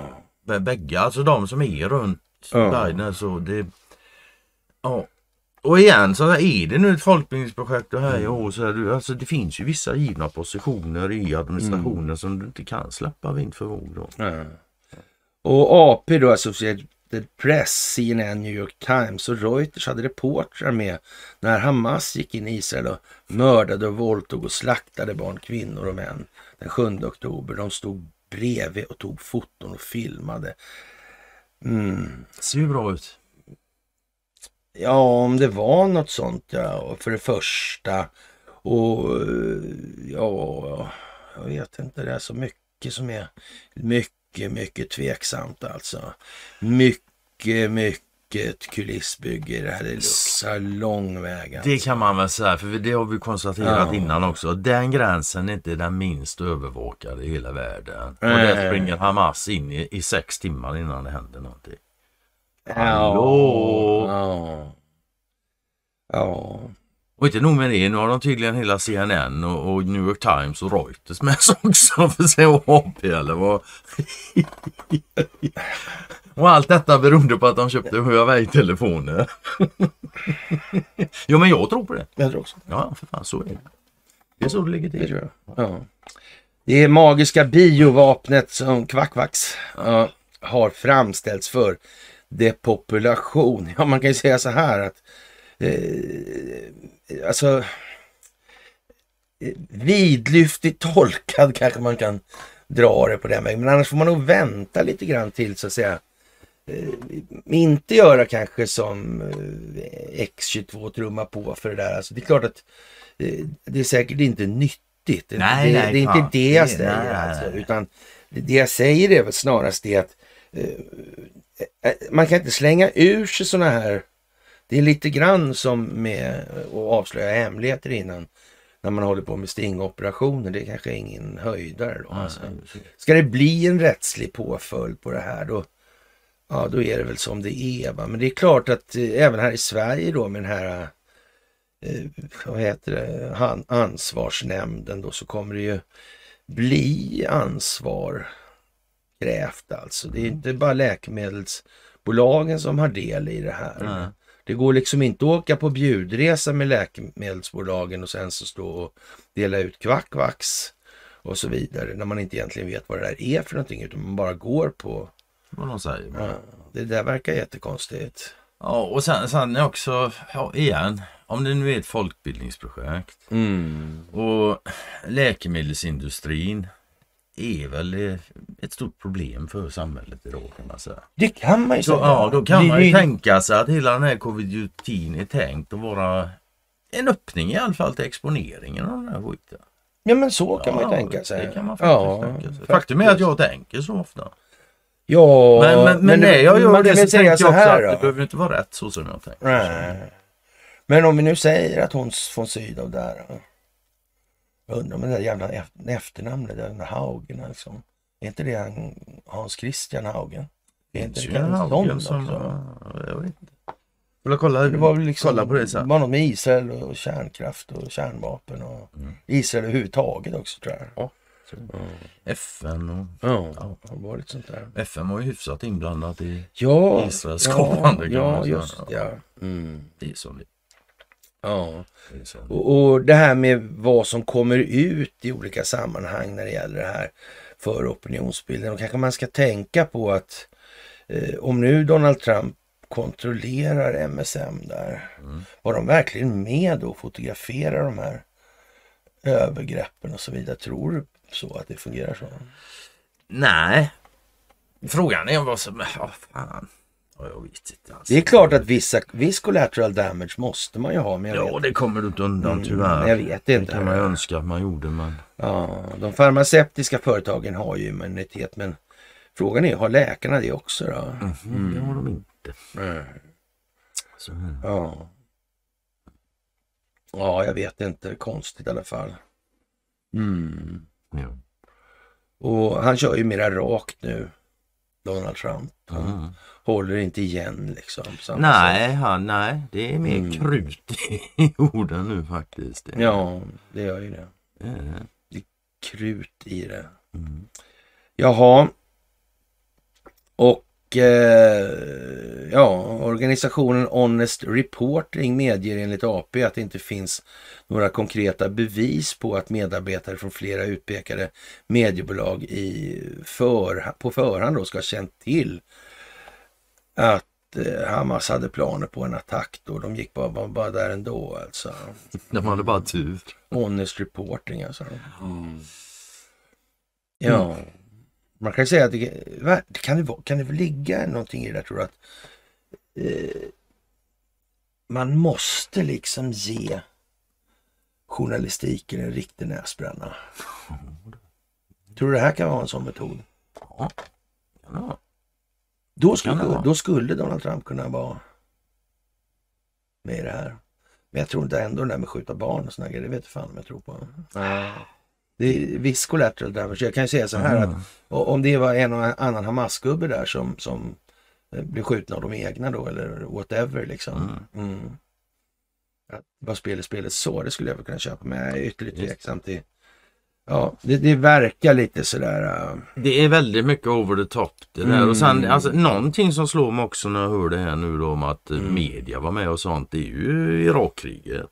Bä- Bägge, alltså de som är runt Ja. Biden. Så det, ja. Och igen så är det nu ett folkbildningsprojekt och här och så är det, alltså det finns ju vissa givna positioner i administrationen som du inte kan släppa vind för våg då. Ja. Och AP då, Associated Press, CNN, New York Times och Reuters hade reportrar med när Hamas gick in i Israel och mördade och våldtog och slaktade barn, kvinnor och män den 7 oktober. De stod bredvid och tog foton och filmade. Mm. Ser ju bra ut. Ja, om det var något sånt ja, för det första. Och eh, ja, jag vet inte, det är så mycket som är mycket, mycket tveksamt alltså. Mycket, mycket kulissbygge i det här. Det luktar lång väg. Alltså. Det kan man väl säga, för det har vi konstaterat Ja. innan också. Den gränsen är inte den minst övervakade i hela världen. Och där springer Hamas in i, i sex timmar innan det händer någonting. Ja, Hallå? Ja. Ja. Och inte nog med det, nu har de tydligen hela CNN och, och New York Times och Reuters med sig också för se AP eller vad. och allt detta beroende på att de köpte Huawei-telefoner. jo men jag tror på det. Jag tror också. Ja för fan så är det. Det är så det ligger Det till. jag. Ja. Det är magiska biovapnet som Kvackvax ja, har framställts för depopulation. Ja, man kan ju säga så här att eh, alltså eh, vidlyftigt tolkad kanske man kan dra det på den vägen. Men annars får man nog vänta lite grann till så att säga. Eh, inte göra kanske som eh, X22 trumma på för det där. Alltså, det är klart att eh, det är säkert inte nyttigt. Det, Nej, det, nej, det är fan. inte det jag säger. nej, alltså. Utan det jag säger är väl snarast det att eh, man kan inte slänga ur sig sådana här det är lite grann som med att avslöja hemligheter innan när man håller på med stingoperationer. Det är kanske ingen höjdare då. Alltså. Ska det bli en rättslig påföljd på det här då, ja, då är det väl som det är. Va? Men det är klart att eh, även här i Sverige då med den här eh, vad heter det, Han, ansvarsnämnden då så kommer det ju bli ansvar krävt alltså. Det är inte bara läkemedelsbolagen som har del i det här. Nej. Det går liksom inte att åka på bjudresa med läkemedelsbolagen och sen så stå och dela ut kvackvax och så vidare när man inte egentligen vet vad det där är för någonting utan man bara går på. Vad de säger. Ja, det där verkar jättekonstigt. Ja och sen, sen är också, ja, igen, om det nu är ett folkbildningsprojekt Mm. och läkemedelsindustrin är väl ett stort problem för samhället idag kan man säga. Det kan man ju säga. ja, då kan Det- man ju det- tänka sig att hela den här covid-19 är tänkt att vara en öppning i alla fall till exponeringen av den här skiten. Ja men så kan man ju Ja, tänka sig. Det kan man faktiskt ja, tänka sig. Faktum är att jag tänker så ofta. Ja, Men, men, men, när jag gör det så tänker jag så här att det behöver inte vara rätt så som jag tänker. Nej. Men om vi nu säger att hon von Sydow där. Jag undrar om det där jävla eft- efternamnet, den där Haugen liksom. Är inte det han, Hans Christian Haugen? Är inte det en en Haugen sån som... också? ja, Jag vet inte. Får kolla, Det var liksom, kolla på det sen. var något med Israel och kärnkraft och kärnvapen och Mm. Israel överhuvudtaget också tror jag. FN och... Ja, det var lite sånt där. FN var ju hyfsat inblandat i Ja, Israels ja, skapande ja just ja. Mm. det. är som det, ja. Och, och det här med vad som kommer ut i olika sammanhang när det gäller det här för opinionsbilden. Och kanske man ska tänka på att eh, om nu Donald Trump kontrollerar MSM där, Mm. var de verkligen med och fotograferar de här övergreppen och så vidare? Tror du så att det fungerar så? Nej. Frågan är vad som... Ja, fan. Ja, jag vet inte alls. Det är klart att vissa, viss collateral damage måste man ju ha, men Ja, det kommer du inte undan Mm, tyvärr. jag vet Det inte. kan man ju önska att man gjorde, men... Ja, de farmaceutiska företagen har ju immunitet men Frågan är, har läkarna det också då? Mm. Det har de inte. Nej. Så, det. Ja. Ja, jag vet inte. Konstigt i alla fall. Mm. ja. Och han kör ju mera rakt nu, Donald Trump. Han Mm. håller inte igen liksom. Nej, han, nej, det är mer Mm. krut i orden nu faktiskt. Ja, det gör ju det. det är. Krut i det. Mm. Jaha. Och ja, organisationen Honest Reporting medger enligt AP att det inte finns några konkreta bevis på att medarbetare från flera utpekade mediebolag i för, på förhand då ska ha känt till att eh, Hamas hade planer på en attack då. De gick bara, bara, bara där ändå alltså. De hade bara tur. Honest reporting alltså. Ja. Man kan ju säga att det, kan, det, kan det ligga någonting i det där tror du att eh, man måste liksom ge journalistiken en riktig näsbränna. Tror du det här kan vara en sån metod? Ja. Ja. Då skulle, då skulle Donald Trump kunna vara med i det här. Men jag tror inte ändå det där med skjuta barn och såna grejer, det vet fan om jag tror på. Det är viss collateral damage. Jag kan ju säga så här att och om det var en och annan Hamas-gubbe där som, som eh, blev skjuten av de egna då eller whatever liksom. Mm. Att vad spelet spelet så, det skulle jag väl kunna köpa men jag är ytterligt tveksam till. Ja, det, det verkar lite sådär. Uh, Det är väldigt mycket over the top det där. Mm. Och sen alltså, någonting som slår mig också när jag hör det här nu då om att Mm. eh, media var med och sånt. Det är ju Irakkriget.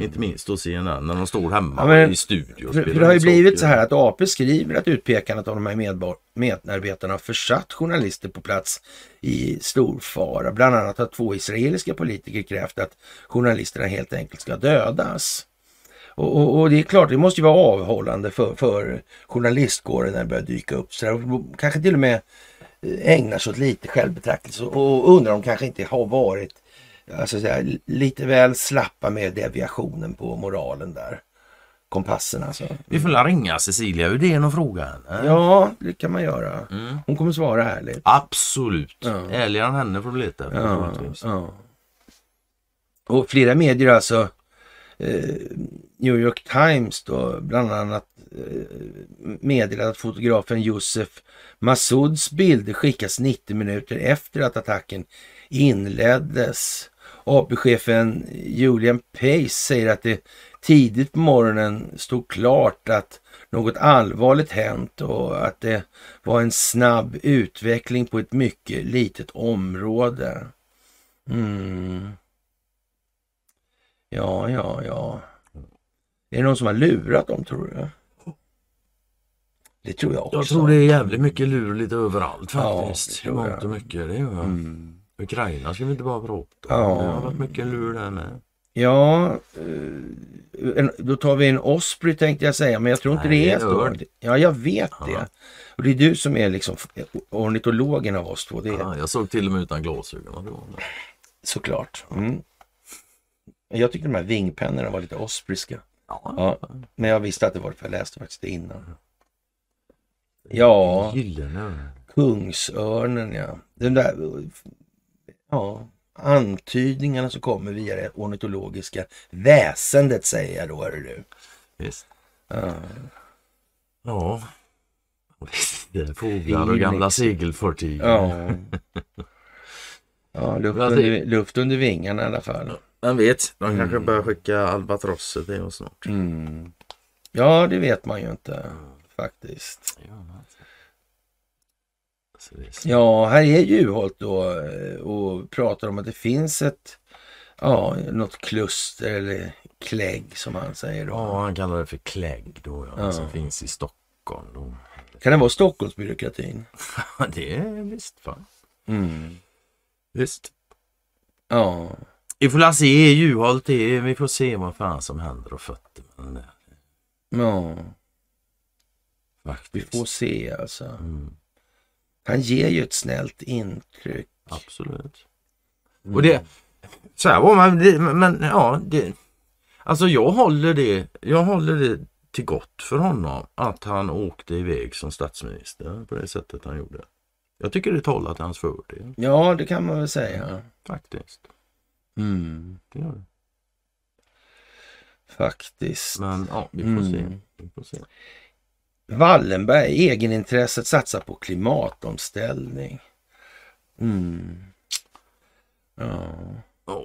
Inte minst då CNN när de står hemma Ja, men- i studio och För, för det har ju blivit så här att AP skriver att utpekandet av de här medarbetarna har försatt journalister på plats i stor fara. Bland annat har två israeliska politiker krävt att journalisterna helt enkelt ska dödas. Och, och, och det är klart, det måste ju vara avhållande för, för journalistkåren när det börjar dyka upp. Så där, kanske till och med eh, ägnar sig åt lite självbetraktelse och undrar om kanske inte har varit alltså, så här, lite väl slappa med deviationen på moralen där. Kompassen alltså. Vi får ringa Cecilia Uddén och fråga henne. Ja, det kan man göra. Mm. Hon kommer svara ärligt. Absolut. Ja. Ärligare än henne får du leta. Ja, ja. Och flera medier alltså, Eh, New York Times då, bland annat eh, meddelat att fotografen Josef Masouds bilder skickas 90 minuter efter att attacken inleddes. AP-chefen Julian Pace säger att det tidigt på morgonen stod klart att något allvarligt hänt och att det var en snabb utveckling på ett mycket litet område. Mm. Ja, ja, ja. Är det någon som har lurat dem tror du? Det tror jag också. Jag tror det är jävligt mycket lur lite överallt Ja, faktiskt. tror Mångt och mycket. Det gör jag. Mm. Ukraina ska vi inte bara prata om. Ja. Det har varit mycket lur där med. Ja, eh, då tar vi en Osprey tänkte jag säga, men jag tror inte Nej, det är är så. Ja, jag vet Ja. det. Och det är du som är liksom ornitologen av oss två, det är Ja, jag såg till och med utan glasögon. Såklart. Mm. Jag tyckte de här vingpennorna var lite Ospreyska. Ja. Ja, men jag visste att det var det, för jag läste faktiskt det innan. Ja, Gyllene. Kungsörnen ja. Den där ja, antydningarna som kommer via det ornitologiska väsendet säger jag då, hörru du. Visst. Ja. Ja. Det är Fåglar och gamla segelfartyg. Ja, ja luft, under, luft under vingarna i alla fall. Vem vet, de kanske börjar skicka albatrosser till oss snart. Mm. Ja, det vet man ju inte faktiskt. Ja, här är Juholt då eh, och pratar om att det finns ett, ja, något kluster eller klägg som han säger då. ja, han kallar det för klägg då. Ja, Ja. Som finns i Stockholm. Då. Kan det vara Stockholmsbyråkratin? Det är visst fan. Mm. Visst. Ja, Vi får se Juholt. Vi får se vad fan som händer och fötter med den ja, vi Faktiskt. får se alltså. Mm, Han ger ju ett snällt intryck. absolut. Mm. Och det, så här var man, det, men ja, det, alltså jag håller det, jag håller det till gott för honom att han åkte iväg som statsminister på det sättet han gjorde. Jag tycker det talar till hans fördel Ja, det kan man väl säga. faktiskt. Mm. Det gör det. Faktiskt. Men ja, vi får Mm. se. Vi får se. Wallenberg, egenintresset satsar på klimatomställning. Mm. Ja. Ja.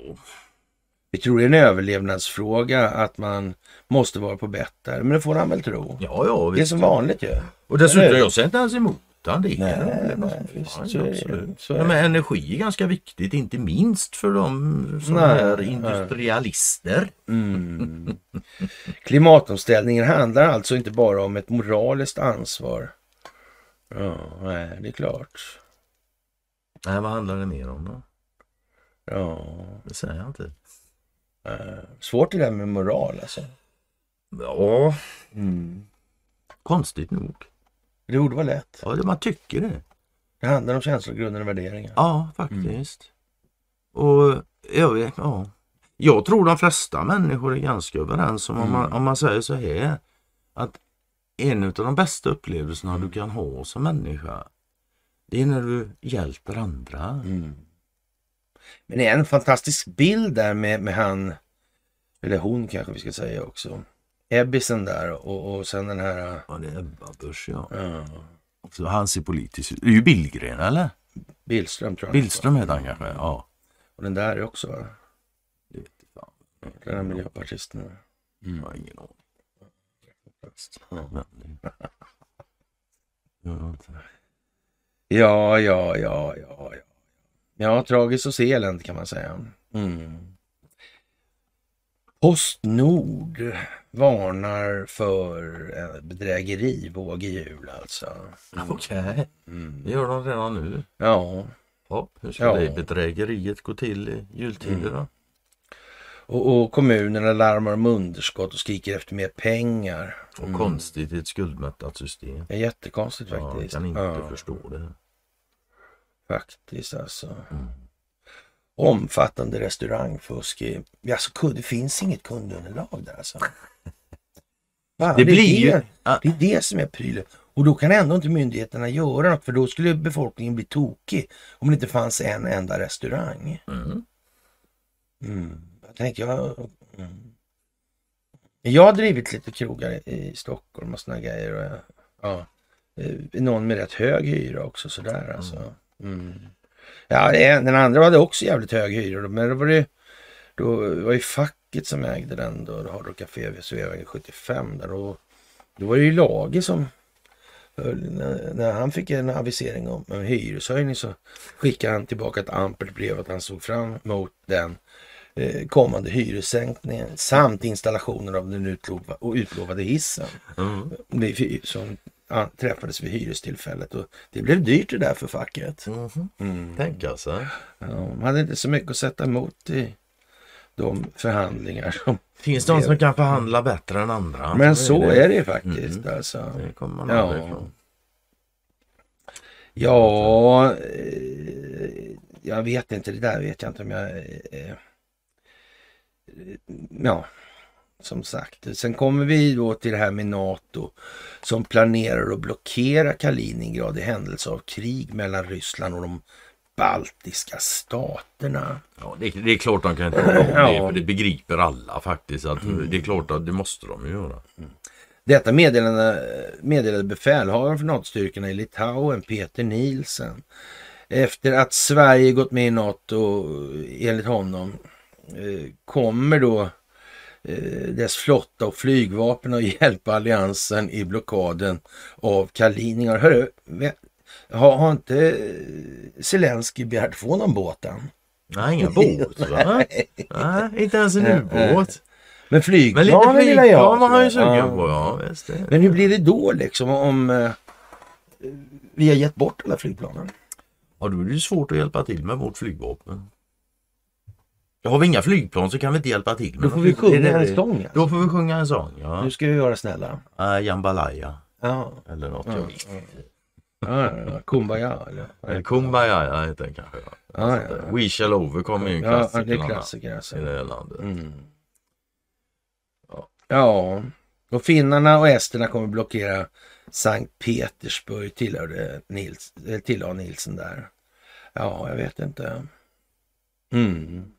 Vi tror det är en överlevnadsfråga att man måste vara på bättre. Men det får han väl tro. Ja, ja, Det är som vanligt ju. Och dessutom, jag ser inte ens emot han. Det Nej, en nej, visst, det. absolut. Så det. men energi är ganska viktigt, inte minst för de som Nej, är industrialister. Mm. Klimatomställningen handlar alltså inte bara om ett moraliskt ansvar. Ja, nej, det är klart. Nej, vad handlar det mer om då? Ja, Det säger jag inte. eh, svårt det där med moral alltså. Ja, Mm. konstigt nog. Det borde vara lätt. Ja, det- man tycker det. Det handlar om känslogrunder och värderingar. Ja, faktiskt. Och jag vet, ja. Jag tror de flesta människor är ganska överens om, om, man, om man säger så här. Att en av de bästa upplevelserna du kan ha som människa. Det är när du hjälper andra. Mm. Men det är en fantastisk bild där med, med han, eller hon kanske vi ska säga också. Ebbisen där och, och sen den här... Ja, det är Ebba Busch ja. ja, Så han ser politisk ut. Det är ju Billgren eller? Billström tror jag. Billström heter han kanske? Ja. Och den där är också va? Det vet jag fan. Den här miljöpartisten. Jag har ingen aning. Ja, ja, ja, ja, ja. Ja, tragiskt att se elände kan man säga. Mm. Postnord varnar för en bedrägerivåg i jul alltså. Okej, Mm. det gör de redan nu. Ja, Ja, hur ska Ja. det bedrägeriet gå till i jultider då? och, och kommunerna larmar om underskott och skriker efter mer pengar. Och konstigt i ett skuldmättat system. Det är jättekonstigt Ja, jag faktiskt. kan inte Ja, förstå det. faktiskt alltså. Omfattande restaurangfusk. Alltså, det finns inget kundunderlag där alltså. Fan, Det är blir ju-. Det är det som är prylen. Och då kan ändå inte myndigheterna göra något för då skulle befolkningen bli tokig om det inte fanns en enda restaurang. Mm. Mm. Jag tänkte jag... Mm. Jag har drivit lite krogar i- Stockholm och såna grejer. Och, ja, Eh, någon med rätt hög hyra också sådär alltså. Mm. Ja, det den andra hade också jävligt hög hyra men då var det då var ju facket som ägde den då, Hard Rock Café vid Sveavägen 75 där och då var det ju Lage som när, han fick en avisering om en hyreshöjning så skickade han tillbaka ett ampert brev att han såg fram emot den eh, kommande hyressänkningen samt installationen av den utlovade hissen Mm. Det- som träffades vid hyrestillfället och det blev dyrt det där för facket. Mhm. Mm. Tänk alltså. Ja, de hade inte så mycket att sätta emot i de förhandlingar som... Finns det någon som kan förhandla bättre än andra? Men så är det ju faktiskt Mm. alltså. Det kommer man Ja. aldrig ifrån. Ja, eh, jag vet inte. Det där vet jag inte om jag... Eh, eh, ja, som sagt. Sen kommer vi då till det här med NATO som planerar att blockera Kaliningrad i händelse av krig mellan Ryssland och de baltiska staterna. Ja, det, det är klart de kan inte om Ja. det, för det begriper alla faktiskt. Att Det är klart att det måste de göra. Detta meddelande, meddelade befälhavaren för NATO-styrkorna i Litauen, Peter Nielsen. Efter att Sverige gått med i NATO, enligt honom, eh, kommer då dess flotta och flygvapen att hjälpa alliansen i blockaden av Kaliningrad. Hörru, har, har inte eh, Zelensky begärt få någon båt än? Nej, inga båt va? Nej, inte ens en ubåt. Men Men flygplanen lite jag flygplan var ha. han ju sugen Ja. på. Ja, visst. Men hur blir det då liksom om eh, vi har gett bort alla flygplanen? Ja, då är det svårt att hjälpa till med vårt flygvapen. Har vi inga flygplan så kan vi inte hjälpa till. Då får vi sjunga är det en det? sång. Alltså. Då får vi sjunga en sång, ja. Nu ska vi vara snälla. Uh, Jambalaya Ja, eller något. Ja, jag vet. ja, ja, ja. Kumbaya eller? Eller Kumbaya heter den kanske. Ja. Ja, ja, ja. We shall over kommer ju en Ja, klassiker. det är i klassiker alltså. det här landet. Mm. Ja, och Och finnarna och esterna kommer blockera Sankt Petersburg, tillhörde Nils, eh, tillhör Nilsen där. Ja, jag vet inte. Mm.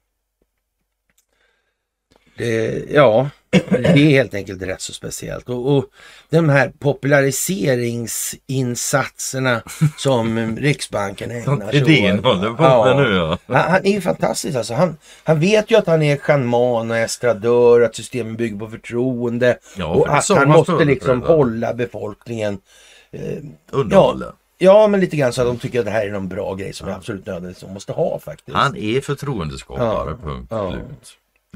Det, ja, det är helt enkelt rätt så speciellt. Och, och de här populariseringsinsatserna som Riksbanken ägnar sig åt. håller på Ja. med nu ja. Han, han är ju fantastisk alltså. Han, han vet ju att han är shaman och estradör, att systemen bygger på förtroende. Ja, och att han måste liksom hålla befolkningen eh, Underhåller. Ja, men lite grann så att de tycker att det här är någon bra grej som är absolut nödvändigt som måste ha faktiskt. Han är förtroendeskapare, punkt Ja. slut.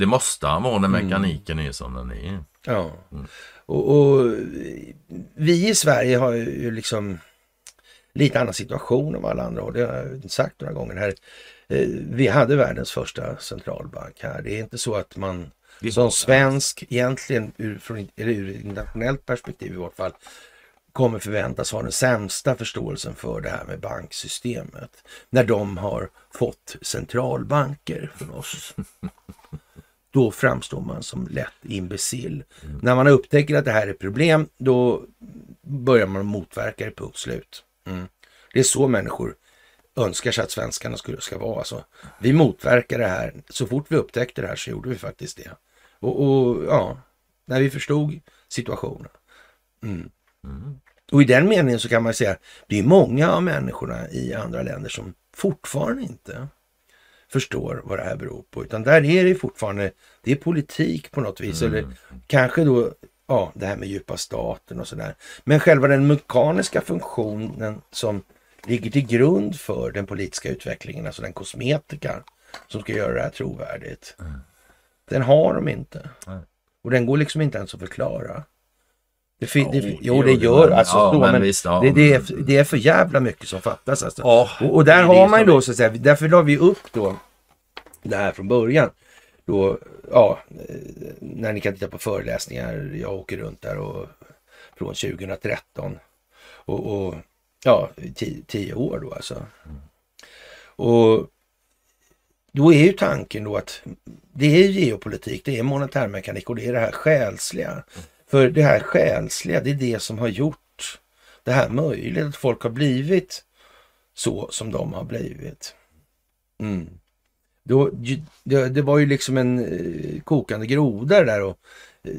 Det måste han vara när mekaniken är som den är. Ja. Och, och vi i Sverige har ju liksom lite annan situation än alla andra har. Det har jag sagt några gånger här. Eh, Vi hade världens första centralbank här. Det är inte så att man som svensk egentligen ur, från, eller ur internationellt perspektiv i vart fall kommer förväntas ha den sämsta förståelsen för det här med banksystemet. När de har fått centralbanker från oss. Då framstår man som lätt imbecill. När man upptäcker att det här är problem, då börjar man motverka det, punkt slut. Mm. Det är så människor önskar sig att svenskarna skulle, ska vara. Alltså, vi motverkar det här. Så fort vi upptäckte det här så gjorde vi faktiskt det. Och, och ja, när vi förstod situationen. Mm. Och i den meningen så kan man säga, det är många av människorna i andra länder som fortfarande inte förstår vad det här beror på. Utan där är det fortfarande, det är politik på något vis. Eller kanske då, ja, det här med djupa staten och sådär. Men själva den mekaniska funktionen som ligger till grund för den politiska utvecklingen, alltså den kosmetika som ska göra det här trovärdigt. Den har de inte. Nej. Och den går liksom inte ens att förklara. Det Jo, det, jo, gör det gör alltså. ja, då, men men visst, ja. det, det, är, det är för jävla mycket som fattas. Alltså. Ja, och, och där har man ju då, så att säga, därför la vi upp då det här från början. Då, ja, eh, när ni kan titta på föreläsningar, jag åker runt där och från 2013. Och, och ja, tio, tio år då alltså. Och då är ju tanken då att det är geopolitik, det är monetärmekanik och det är det här själsliga. För det här själsliga, det är det som har gjort det här möjligt. Att folk har blivit så som de har blivit. Mm. Då, det, det var ju liksom en eh, kokande groda där och eh,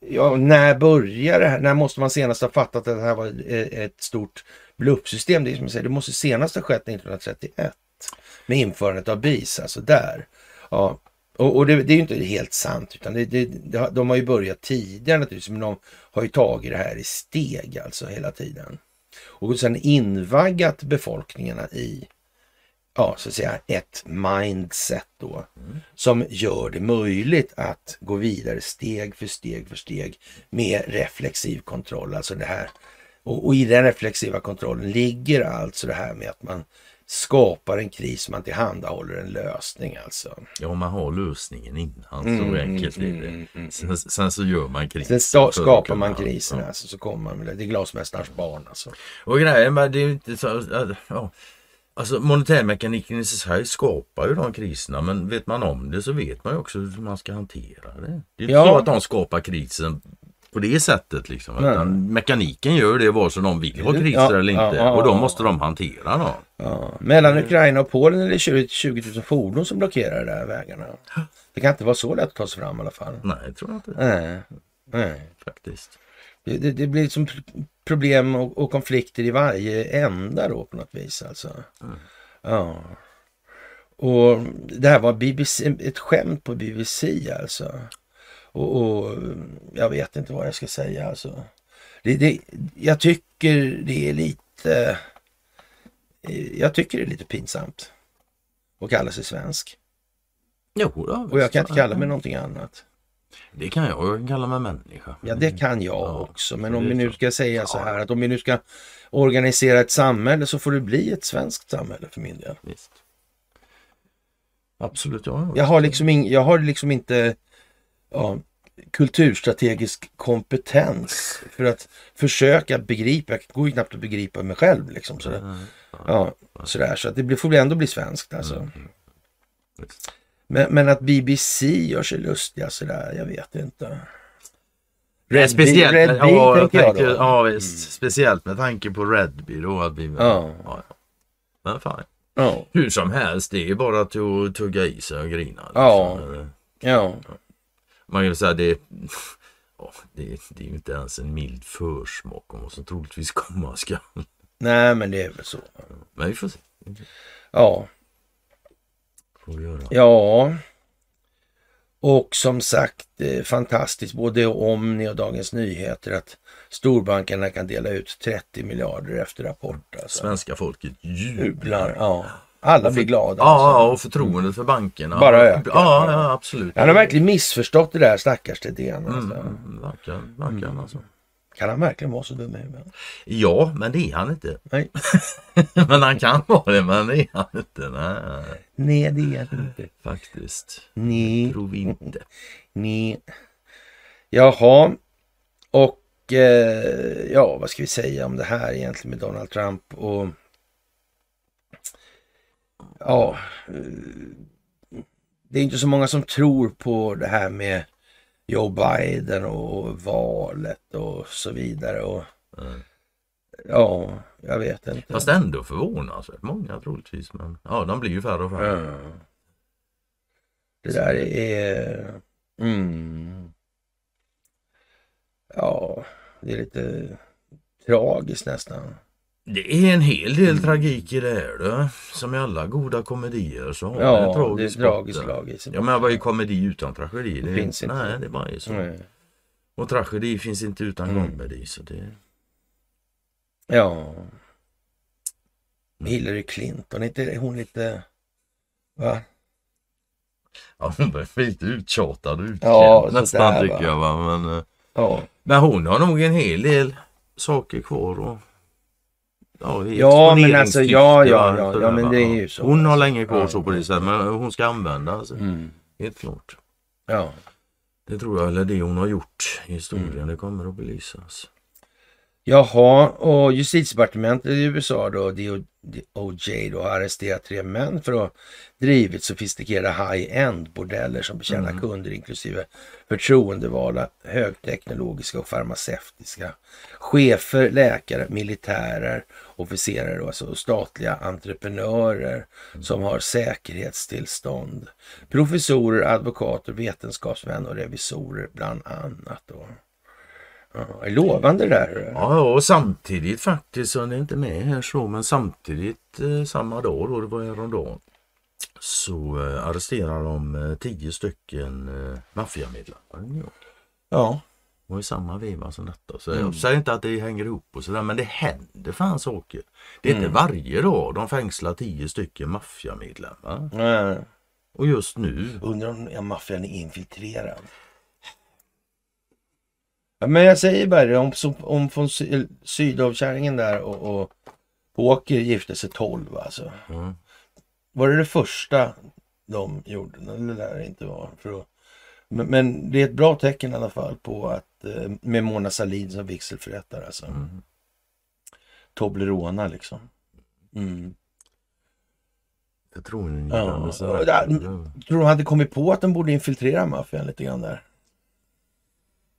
ja, när börjar det här? När måste man senast ha fattat att det här var eh, ett stort bluffsystem? Det, är som jag säger, det måste senast ha skett 1931 med införandet av BIS, alltså där. Ja, och, och det, det är ju inte helt sant, utan det, det, de har ju börjat tidigare naturligtvis, men de har ju tagit det här i steg alltså hela tiden. Och sen invaggat befolkningarna i, ja så att säga, ett mindset då. Som gör det möjligt att gå vidare steg för steg för steg med reflexiv kontroll. Alltså det här. Och, och i den reflexiva kontrollen ligger alltså det här med att man skapar en kris, man tillhandahåller en lösning alltså. Ja, man har lösningen innan. Mm, så enkelt mm, är det. mm, mm, Sen, sen så gör man krisen. Sen skapar man krisen ja. alltså, så kommer man med det. Det är glasmästarens barn alltså. Och grejen med det är ju inte så... Ja, alltså monetärmekaniken i sig skapar ju de kriserna. Men vet man om det så vet man ju också hur man ska hantera det. Det är inte Ja. så att de skapar krisen på det sättet liksom. Nej. Utan mekaniken gör det vare sig de vill ha kriser Ja, eller ja, inte. ja, och då ja. måste de hantera. Ja. Mellan Ukraina och Polen är det 20, 20 000 fordon som blockerar de där vägarna. Det kan inte vara så lätt att ta sig fram i alla fall. Nej, jag tror inte Nej. Nej. faktiskt. Det, det, det blir som problem och, och konflikter i varje ända då på något vis alltså. Ja. Och det här var BBC, ett skämt på BBC alltså. Och, och jag vet inte vad jag ska säga alltså. Det, det, jag tycker det är lite... eh, Jag tycker det är lite pinsamt att kalla sig svensk. Jo, då, Och jag kan inte kalla mig någonting annat. Det kan jag. Jag kan kalla mig människa. Ja, det kan jag Ja, också. Men om vi nu ska säga så Ja. här att om vi nu ska organisera ett samhälle så får det bli ett svenskt samhälle för min del. Visst. Absolut, ja. Jag har liksom, ing, jag har liksom inte ja, kulturstrategisk kompetens för att försöka begripa. Jag går ju knappt att begripa mig själv liksom. Sådär. Nej, Ja, sådär. Så att det får ändå bli svenskt alltså. Mm. Men Men, men att BBC gör sig lustiga sådär, jag vet inte. Redby, speciellt, Redby ja, jag tänker jag tänker, ja, visst, speciellt med tanke på Redby då. Att vi, Ja. ja. Men fan. Ja. Hur som helst, det är bara att tugga i sig och grina. Ja. liksom. ja. Man kan säga det, ja, det, det är ju inte ens en mild försmak om vad som troligtvis komma skall. Nej, men det är väl så. Men vi får se. Ja. Får vi göra. Ja. Och som sagt, eh, fantastiskt både Omni och Dagens Nyheter att storbankerna kan dela ut 30 miljarder efter rapport. Alltså. Svenska folket Jublar. jublar. Ja. Alla blir glada. Ja, alltså. och förtroendet för bankerna. Bara ökar. Ja, ja absolut. Han har verkligen missförstått det där stackars Thedéen. Alltså. Mm, mm, verkligen, verkligen alltså. Kan han verkligen vara så dum i huvudet? Ja, men det är han inte. Nej. men han kan vara det, men det är han inte. Nej, Nej, det är han inte. faktiskt. Nej. Tror inte. Nej. Jaha. Och eh, ja, vad ska vi säga om det här egentligen med Donald Trump och ja, eh, det är inte så många som tror på det här med Joe Biden och valet och så vidare. Och, Mm. ja, jag vet inte. Fast ändå förvånansvärt många troligtvis. Men ja, de blir ju färre och färre. Ja. Det där är... Mm. Ja, det är lite tragiskt nästan. Det är en hel del tragik i det här du. Som i alla goda komedier så har det en Ja, det är tragisk tragiskt botten. lag i sig. Ja men vad är komedi utan tragedi? Det finns inte. Nej, det bara är så. Nej. Och tragedi finns inte utan Mm. komedi. Så det... Ja. Hillary Clinton, inte hon lite... Va? Ja, hon börjar bli lite uttjatad och utkänd Ja, nästan tycker jag. Va? Men, eh, Ja. men hon har nog en hel del saker kvar. Och, ja, men alltså, ja, ja, ja, ja, men det är ju så. Hon har länge kvar så på det sättet. Men hon ska användas. Mm. Helt klart. Ja. Det tror jag, eller det hon har gjort i historien, Mm. det kommer att belysas. Jaha, och justitiedepartementet i USA då, DOJ då, har arresterat tre män för att ha drivit sofistikerade high-end bordeller som betjänar Mm. kunder inklusive förtroendevalda, högteknologiska och farmaceutiska chefer, läkare, militärer, officerare och alltså statliga entreprenörer som har säkerhetstillstånd. Professorer, advokater, vetenskapsmän och revisorer bland annat. Då. Ja, är lovande där. Ja, och samtidigt faktiskt, det är inte med här så, men samtidigt eh, samma dag då, det var häromdagen, så eh, arresterar de eh, tio stycken eh, maffiamedlemmar. Ja. Och i samma veva som detta. Så Mm. jag säger inte att det hänger ihop och sådär, men det händer fan saker. Det är Mm. inte varje dag de fängslar tio stycken maffiamedlemmar. Och just nu, Undrar om maffian är infiltrerad. Ja, men jag säger bara det, om, om från sy, Sydavkärringen där och, och Åker gifte sig 12 alltså. mm, Var det det första de gjorde? Det lär det inte vara. För att, men, det är ett bra tecken i alla fall på att eh, med Mona Sahlin som vigselförrättare alltså. mm. Toblerona liksom. Mm. jag tror ni Ja. ja. där- Tror de hade kommit på att de borde infiltrera maffian lite grann där?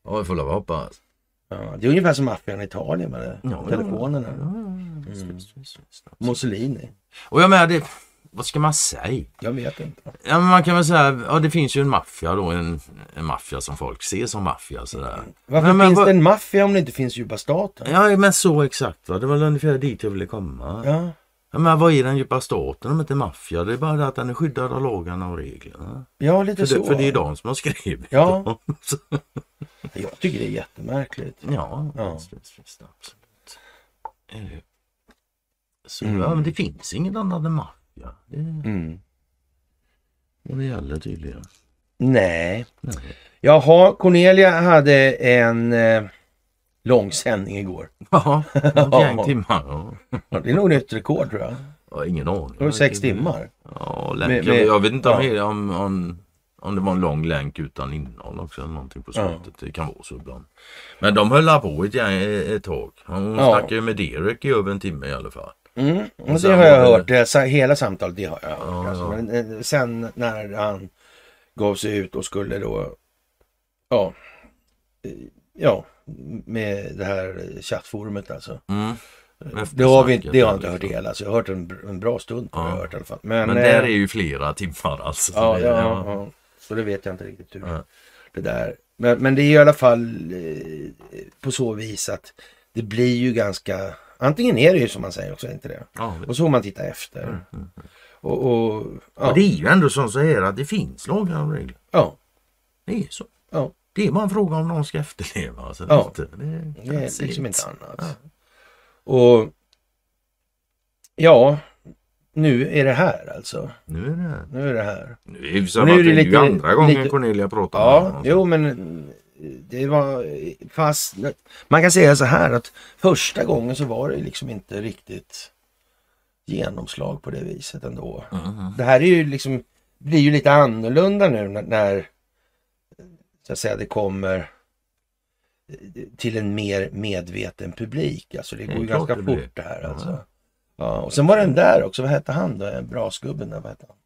Ja, vi får att hoppas. Ja, det är ungefär som maffian i Italien med det. Ja, telefonerna. Ja, ja, Mm. Mussolini. Och jag menar, det, vad ska man säga? Jag vet inte. Ja, men man kan väl säga, ja det finns ju en maffia då, en, en maffia som folk ser som maffia sådär. Varför Men- men finns vad- det en maffia om det inte finns djupa staten? Ja men så exakt va, det var ungefär dit jag ville komma. Ja. Ja, men vad är den djupa staten om inte maffia? Det är bara det att den är skyddad av lagarna och reglerna. ja lite För så. det, för det är de som har skrivit Ja. dem. Jag tycker det är jättemärkligt. ja, Ja. Absolut. Eh, Så Mm. ja, men det finns inget annat än maffia. Det, Mm. och det gäller tydligen. Nej. Nej. Jaha, Cornelia hade en eh, lång sändning igår. Ja, ett gäng timmar. Ja. Ja, Det är nog nytt rekord tror jag. Har ingen aning. Det var sex timmar. Ja, länk. Med- jag, med- jag vet inte om, ja. om, om, om det var en lång länk utan innehåll också eller någonting på Ja. slutet. Det kan vara så ibland. Men de höll på ett, ett tag. Hon Ja. snackade ju med Derek i över en timme i alla fall. Mm. Och det har jag hört. Det, hela samtalet det har jag hört. Ja, alltså. Men, eh, sen när han gav sig ut och skulle då ja, eh, ja, med det här chattforumet alltså. Mm. Det har, vi, inte- det har jag inte hört hela, så jag har hört en, en bra stund på Ja. har jag hört i alla fall. Men, Men eh, där är ju flera timmar alltså. Ja, ja, ja, ja. Så det vet jag inte riktigt hur Ja. det där. Men, men det är i alla fall eh, på så vis att det blir ju ganska, antingen är det ju som man säger också, inte det? Ja, Och så får man titta efter. Och, och, ja, Och det är ju ändå som så här att det finns lagar och regler. ja, Det är så. ja, Det är bara en fråga om någon ska efterleva. Alltså, Ja. inte, det, det är liksom inte annat. Och ja, nu är det här alltså. Nu är det här. Nu är det här. Nu är det, nu är det det är ju lite- andra gången lite- Cornelia pratar Ja, honom. jo men det var fast man kan säga så här att första gången så var det liksom inte riktigt genomslag på det viset ändå. Mhm. Det här är ju liksom, blir ju lite annorlunda nu när, när så att säga det kommer till en mer medveten publik. Alltså det går ju klart ganska blir. fort det här Ja. alltså. Ja, och sen var den där också, vad hette han då? Brasgubben där, vad hette han?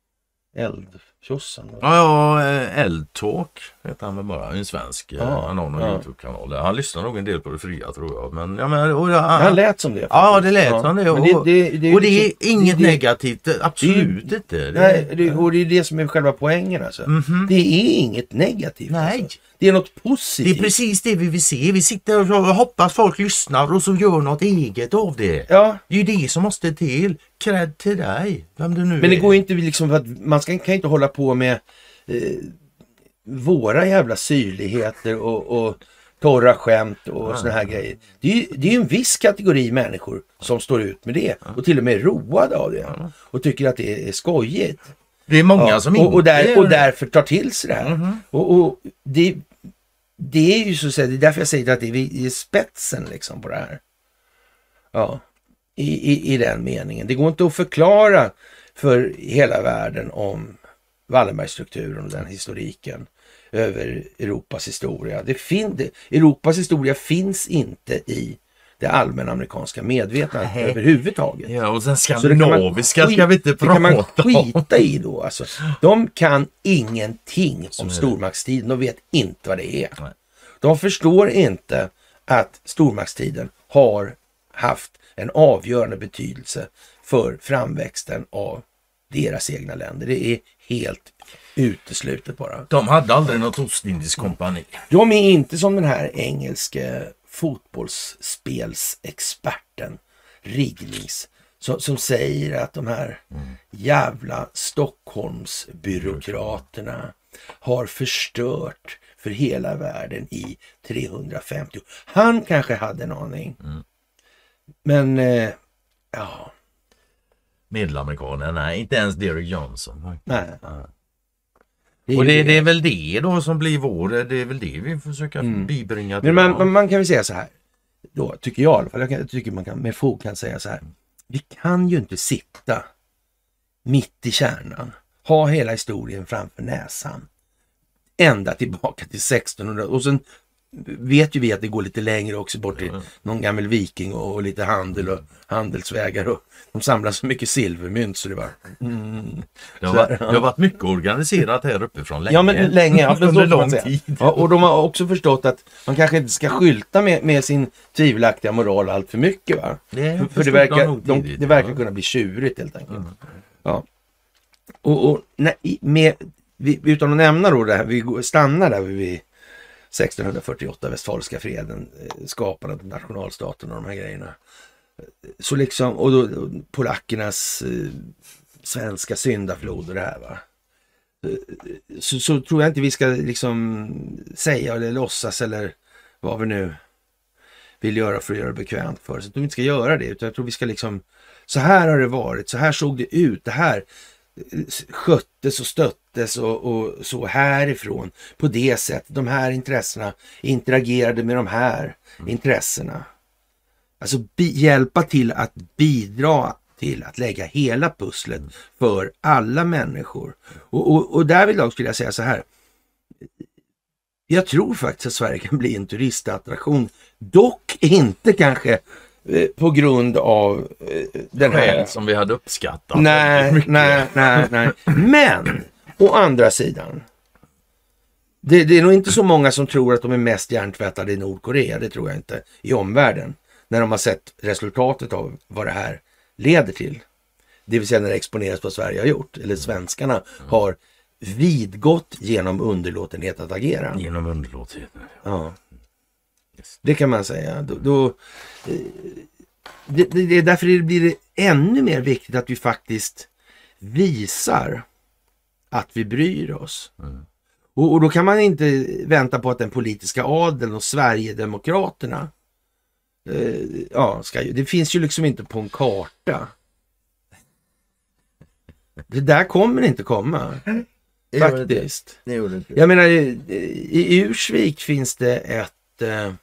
Eldtjossen? Ja, ja, Eldtalk heter han väl bara. En svensk. eh, Ja, han har någon ja. Youtube-kanal. Han lyssnar nog en del på det fria tror jag. Men, ja, men, och, ja, Han lät som det. Ja, faktiskt. det lät som det. Och, det, det, det, och det är liksom- inget det- det- negativt. det- Absolut inte. Det, Nej, det, och det är det som är själva poängen alltså. Mhm. Det är inget negativt. Nej. Alltså. Det är något Det positivt. är precis det vi vill se. Vi sitter och hoppas folk lyssnar och så gör något eget av det. Ja, Det är ju det som måste till. Cred till dig. Vem du nu men det är. går inte liksom för att man ska, kan inte hålla på med eh, våra jävla syrligheter och, och torra skämt och såna här grejer. Det är ju det är en viss kategori människor som står ut med det och till och med är roade av det och tycker att det är skojigt. Det är många Ja, som och, inte och, där, är Mhm. och därför tar till sig det här. Och, och det, det är ju så att säga, det är därför jag säger att det är är spetsen liksom på det här. Ja, i, i, i den meningen. Det går inte att förklara för hela världen om Wallenbergstrukturen och den historiken över Europas historia. Det fin, Europas historia finns inte i det allmänna amerikanska medvetandet Nej. överhuvudtaget. Ja, och sen Så det kan man skandinaviska ska vi inte Det kan man prata om. skita i då. Alltså, de kan ingenting om stormaktstiden. De vet inte vad det är. Nej. De förstår inte att stormaktstiden har haft en avgörande betydelse för framväxten av deras egna länder. Det är helt uteslutet bara. De hade aldrig något ostindiskt kompani. De är inte som den här engelske fotbollsspelsexperten Rignings som, som säger att de här jävla Stockholmsbyråkraterna har förstört för hela världen i 350 Han kanske hade en aning. Men eh, ja, Medelamerikaner, nej inte ens Derek Johnson. nej. Och det, det är väl det då som blir vår, det är väl det vi försöker Mm. bibringa Men man, man, man kan väl säga så här, då tycker jag i alla fall, jag, kan, jag tycker man kan med fog kan säga så här. Vi kan ju inte sitta mitt i kärnan, ha hela historien framför näsan, ända tillbaka till 1600 och sen vet ju vi att det går lite längre också bort till någon gammal viking och, och lite handel och handelsvägar och de samlar så mycket silvermynt så det var mm. det, har varit, det har varit mycket organiserat här uppifrån länge. Ja men länge, ja, Under lång tid. Ja, och de har också förstått att man kanske inte ska skylta med, med sin tvivelaktiga moral allt för mycket. Va? Det För, för det de verkar, de, tidigt, det verkar kunna bli tjurigt helt enkelt. Ja. Och, och i- med, vi, utan att nämna då det här, vi stannar där vid 1648, Westfalska freden, eh, skapandet av nationalstaten och de här grejerna. Eh, så liksom, och då, polackernas eh, svenska syndaflod och det här va. Eh, så, så tror jag inte vi ska liksom säga eller låtsas eller vad vi nu vill göra för att göra det bekvämt för oss. Jag tror vi inte ska göra det, utan jag tror vi ska liksom, så här har det varit, så här såg det ut, det här sköttes och stöttes och, och så härifrån på det sättet. De här intressena interagerade med de här intressena. Alltså hjälpa till att bidra till att lägga hela pusslet för alla människor. Och, och, och därvidlag skulle jag säga så här. Jag tror faktiskt att Sverige kan bli en turistattraktion. Dock inte kanske eh, på grund av eh, den här... Skäl som vi hade uppskattat. Nej, nej, nej, nej. Men å andra sidan. Det, det är nog inte så många som tror att de är mest hjärntvättade i Nordkorea. Det tror jag inte. I omvärlden. När de har sett resultatet av vad det här leder till. Det vill säga när det exponeras vad Sverige har gjort. Eller svenskarna har vidgått genom underlåtenhet att agera. Genom underlåtenhet. Ja. Det kan man säga. Då, då, eh, det, det, det är därför det blir ännu mer viktigt att vi faktiskt visar att vi bryr oss. Och, och då kan man inte vänta på att den politiska adeln och Sverigedemokraterna eh, ja, ska, det finns ju liksom inte på en karta. Det där kommer inte komma. Faktiskt. Det gjorde inte. Jag menar, i, i Ursvik finns det ett, eh,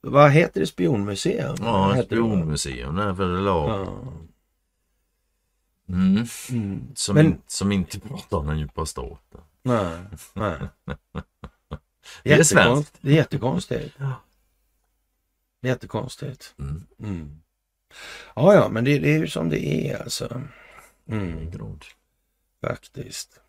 vad heter det, spionmuseum? Ja, spionmuseum där för det lag. Ja. Mm. Mm. Som, Men- in, som inte pratar om den djupa staten. Nej, nej. Det är svenskt. Det är jättekonstigt. Ja. Jättekonstigt. Mm. Mm. Ja, ja, men det, det är ju som det är alltså. Mm, faktiskt.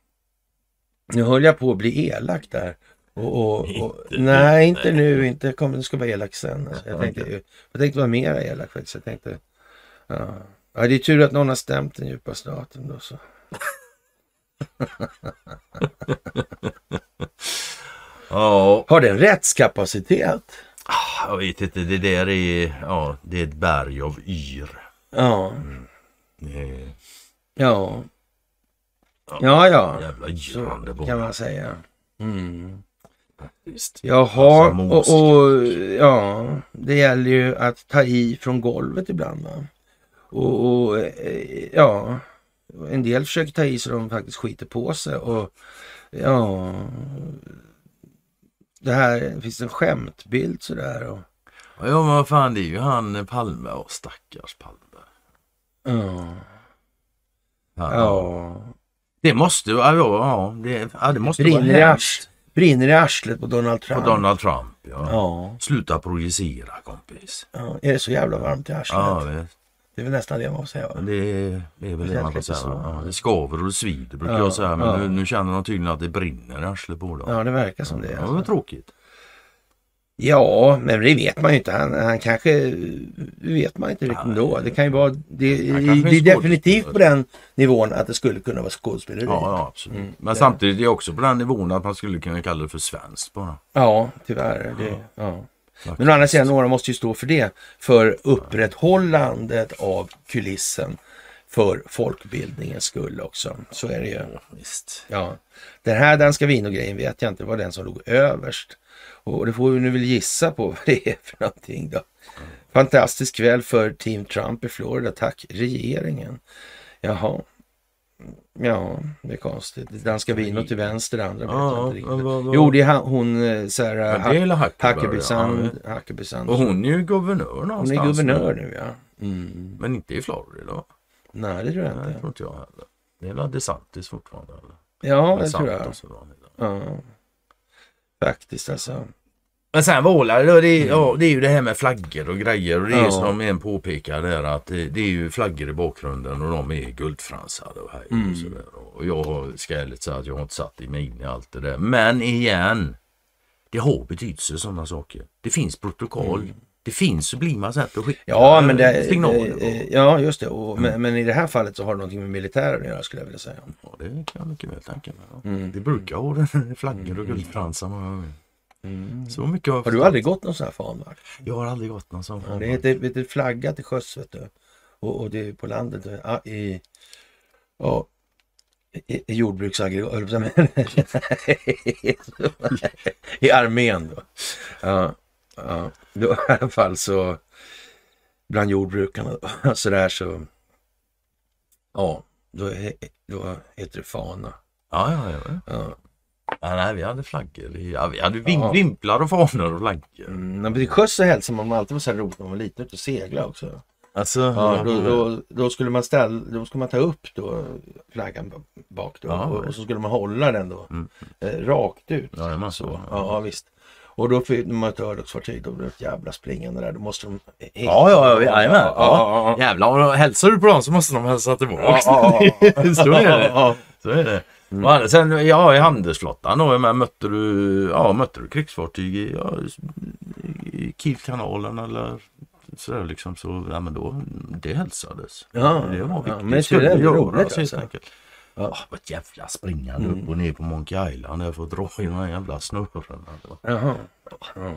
Nu höll jag på att bli elak där. Och, och, och, Inte nu, nej, inte nej. nu. Inte, kom, jag ska vara elak sen. Alltså, jag, tänkte, jag tänkte vara mer elak faktiskt. Jag tänkte, ja. Ja, det är tur att någon har stämt den djupa staten då. Så. Ja, Har den rättskapacitet? jag vet inte. Det där är, ja, det är ett berg av yr. Ja, Det är ja. Ja, ja. jävla Så yrande kan bara. man säga. Mm. Visst. Jaha, Alltså, och, och ja, det gäller ju att ta i från golvet ibland. Va? Och, och eh, ja, en del försöker ta i så de faktiskt skiter på sig. Och ja, det här finns en skämtbild sådär. Och, Ja men vad fan det är ju han Palme och stackars Palme. ja, Ja. ja. Det måste ja, ja, det, ja, det måste Brinner vara ars, brinner i arslet på Donald på Trump. Donald Trump. Ja. Ja, Sluta projicera kompis. ja, är det så jävla varmt i arslet? Ja, det, Det är väl nästan det man får säga. Va? det, är- det är väl Det det man får säga. Ja, det skaver och det svider brukar Ja, jag säga. Men ja. nu, nu känner de tydligen att det brinner i arslet på dem. Ja, det verkar som det. Ja, Alltså. vad tråkigt. Ja, men det vet man ju inte. Han, han kanske, det vet man inte riktigt ändå. Det kan ju vara, det, det är definitivt på den nivån att det skulle kunna vara skådespeleri. Ja, Ja, ja absolut. Mm, Men det- samtidigt är det också på den nivån att man skulle kunna kalla det för svenskt bara. tyvärr. Det, ja. Men å andra sidan, några måste ju stå för det. För upprätthållandet av kulissen för folkbildningens skull också. Så är det ju. Ja. Den här danska vinogrejen vet jag inte, det var den som låg överst. Och det får vi nu väl gissa på vad det är för någonting då. Fantastisk kväll för Team Trump i Florida. Tack regeringen. Jaha. Ja, det är konstigt. Det danska vinot till vänster, det andra vet jag Ja, inte vad- vad- Jo, det är hon eh, Sarah Ja, Huckabee ja. Och hon är ju guvernör Hon någonstans. är guvernör nu. nu ja. Mm. Men inte i Florida. Nej, det tror jag Nej, det inte. tror inte jag heller. Det är väl DeSantis fortfarande? Eller? Ja, det tror jag. Ja. Faktiskt alltså. Men sen Våla, då, det, är, ja, det är ju det här med flaggor och grejer. Och det är Ja. som en påpekar där att det, det är ju flaggor i bakgrunden och de är guldfransade och, Mm. och sådär. Och jag ska ärligt säga att jag har inte satt i mig in i allt det där. Men igen, det har betydelse sådana saker. Det finns protokoll. Det finns sublima sätt att skicka Mm. Ja, men det, signaler. eh, ja, just det. Och, men, men i det här fallet så har det någonting med militären att göra skulle jag vilja säga. Ja, det kan jag mycket väl tänka mig. Ja. Mm. Det brukar ha det, flaggor och guldfransar gånger. Så mycket har Har du förstått. aldrig gått någon sån här fanvakt? Jag har aldrig gått någon sån. Ja, det heter, vet du, flagga till sjöss vet du. Och, och det är på landet. Ja, i, ja, i, i jordbruksaggregat. I armén då. Ja, ja. Då, I alla fall så bland jordbrukarna då, så där så ja, då, då heter det fana. Ja, ja, ja. Ja. Ja, nej, vi hade flaggor. Ja, vi hade vim- Ja. vimplar och fanor och flaggor. Mm, men till sjöss så hälsar man alltid på så här roligt när man var liten ut och segla också. Alltså, Ja, då, då, då skulle man ställa, då skulle man ta upp då flaggan bak då Ja, och, och så skulle man hålla den då Mm. eh, rakt ut. Jajamän. så. Ja, ja, visst. Och då fick- när man ett örlogsfartyg då blir det ett jävla springande där. Då måste de... Ja, ja, ja, jajamän. Ja, ja, ja. Jävlar, hälsar du på dem så måste de hälsa tillbaka. Ja, ja, ja. så är det. Ja, Så är det. Mm. Sen, ja, i handelsflottan då, men mötte du, ja, mötte du krigsfartyg i, ja, i Kielkanalen eller sådär liksom så, ja men då, det hälsades. Ja, det var ja, viktigt. men det skulle ändå göras, roligt, helt alltså. enkelt. Ja. Ja. vad ett jävla springande upp och ner på Monkey Island där för att dra i de här jävla snurrorna. Jaha. Ja.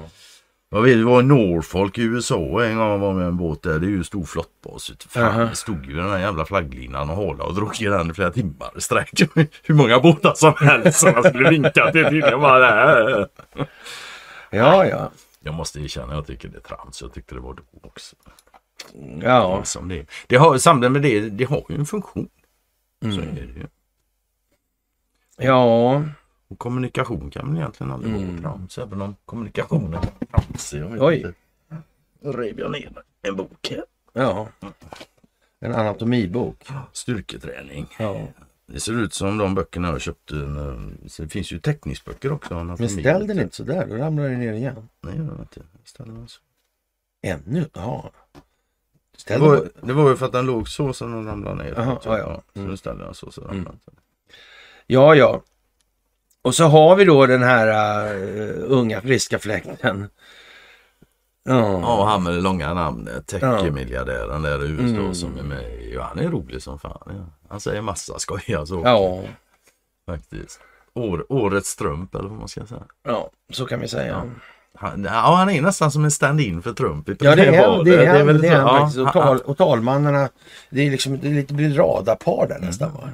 Jag vet, det var i Norfolk i USA en gång jag var med en båt där. Det är ju en stor flottbas. Fan, Jaha. det stod ju den här jävla flagglinan och hålla och drog i den i flera timmar i sträck. Hur många båtar som helst som man skulle vinka till. tydligen bara där. ja, ja. Jag måste erkänna, jag tycker det är trams. Jag tyckte det var då också. Ja, Som det, det har, samtidigt med det, det har ju en funktion. Så är det ju. ja. Och kommunikation kan man egentligen aldrig vara trams. Även om kommunikationen. Jag vet Oj. inte. Nu rev jag ner en bok här. ja. En anatomibok. Styrketräning. Ja. Det ser ut som de böckerna jag köpte. Så det finns ju teckningsböcker också. Men ställ den inte så där, då ramlar den ner igen. Nej, jag vet inte. Jag ställer den så. Ännu? Ja. Det Ställ den var, det var ju för att den låg så som den ramlade ner. Jaha, Så, ja, ja. Så Mm. nu ställer jag så. så ramlar den inte. Ja, ja. Och så har vi då den här uh, unga friska fläkten. Ja. Ja, han med det långa namnet. Techie-miljardären där i USA Mm. som är med. Ja, han är rolig som fan. Ja. Han säger massa skojiga saker. Ja. Faktiskt. År, årets Trump eller vad man ska säga. ja, så kan vi säga. Han, ja, han är nästan som en stand-in för Trump. i Ja, det är, valet. det är, väl det så. är han Ja, faktiskt. Och, han- tal, och talmannarna, det är liksom det är lite blir radarpar där nästan. Va?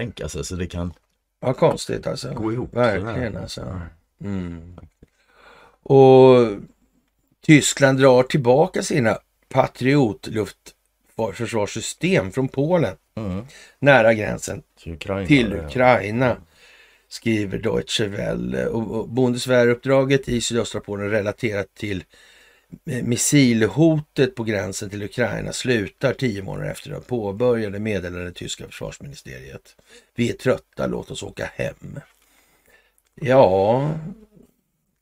Tänka sig så det kan Ja, konstigt alltså. gå ihop. Verkligen alltså. Mm. Och Tyskland drar tillbaka sina Patriot-luftförsvarssystem från Polen Mm. nära gränsen Till Ukraina. till ja. Ukraina. Skriver Deutsche Welle. Och, och Bundeswehruppdraget i sydöstra Polen relaterat till missilhotet på gränsen till Ukraina slutar tio månader efter det påbörjade meddelade det tyska försvarsministeriet. Vi är trötta, låt oss åka hem. Ja.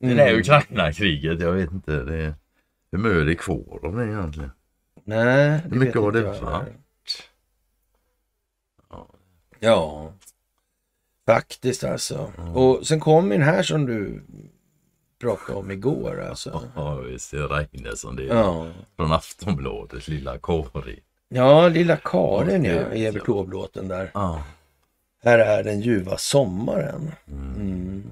Det där Ukraina-kriget, jag vet inte. Det, hur mycket är det kvar av det egentligen? Nej, Hur mycket har det varit? Ja, faktiskt alltså. Och sen kom den här som du pratade om igår alltså. Ja visst, det Reine som det är. Ja, Från Aftonbladet, lilla Kari. ja lilla Karin ja, Evert Taube-låten där. Ja. Här är den ljuva sommaren. Mm.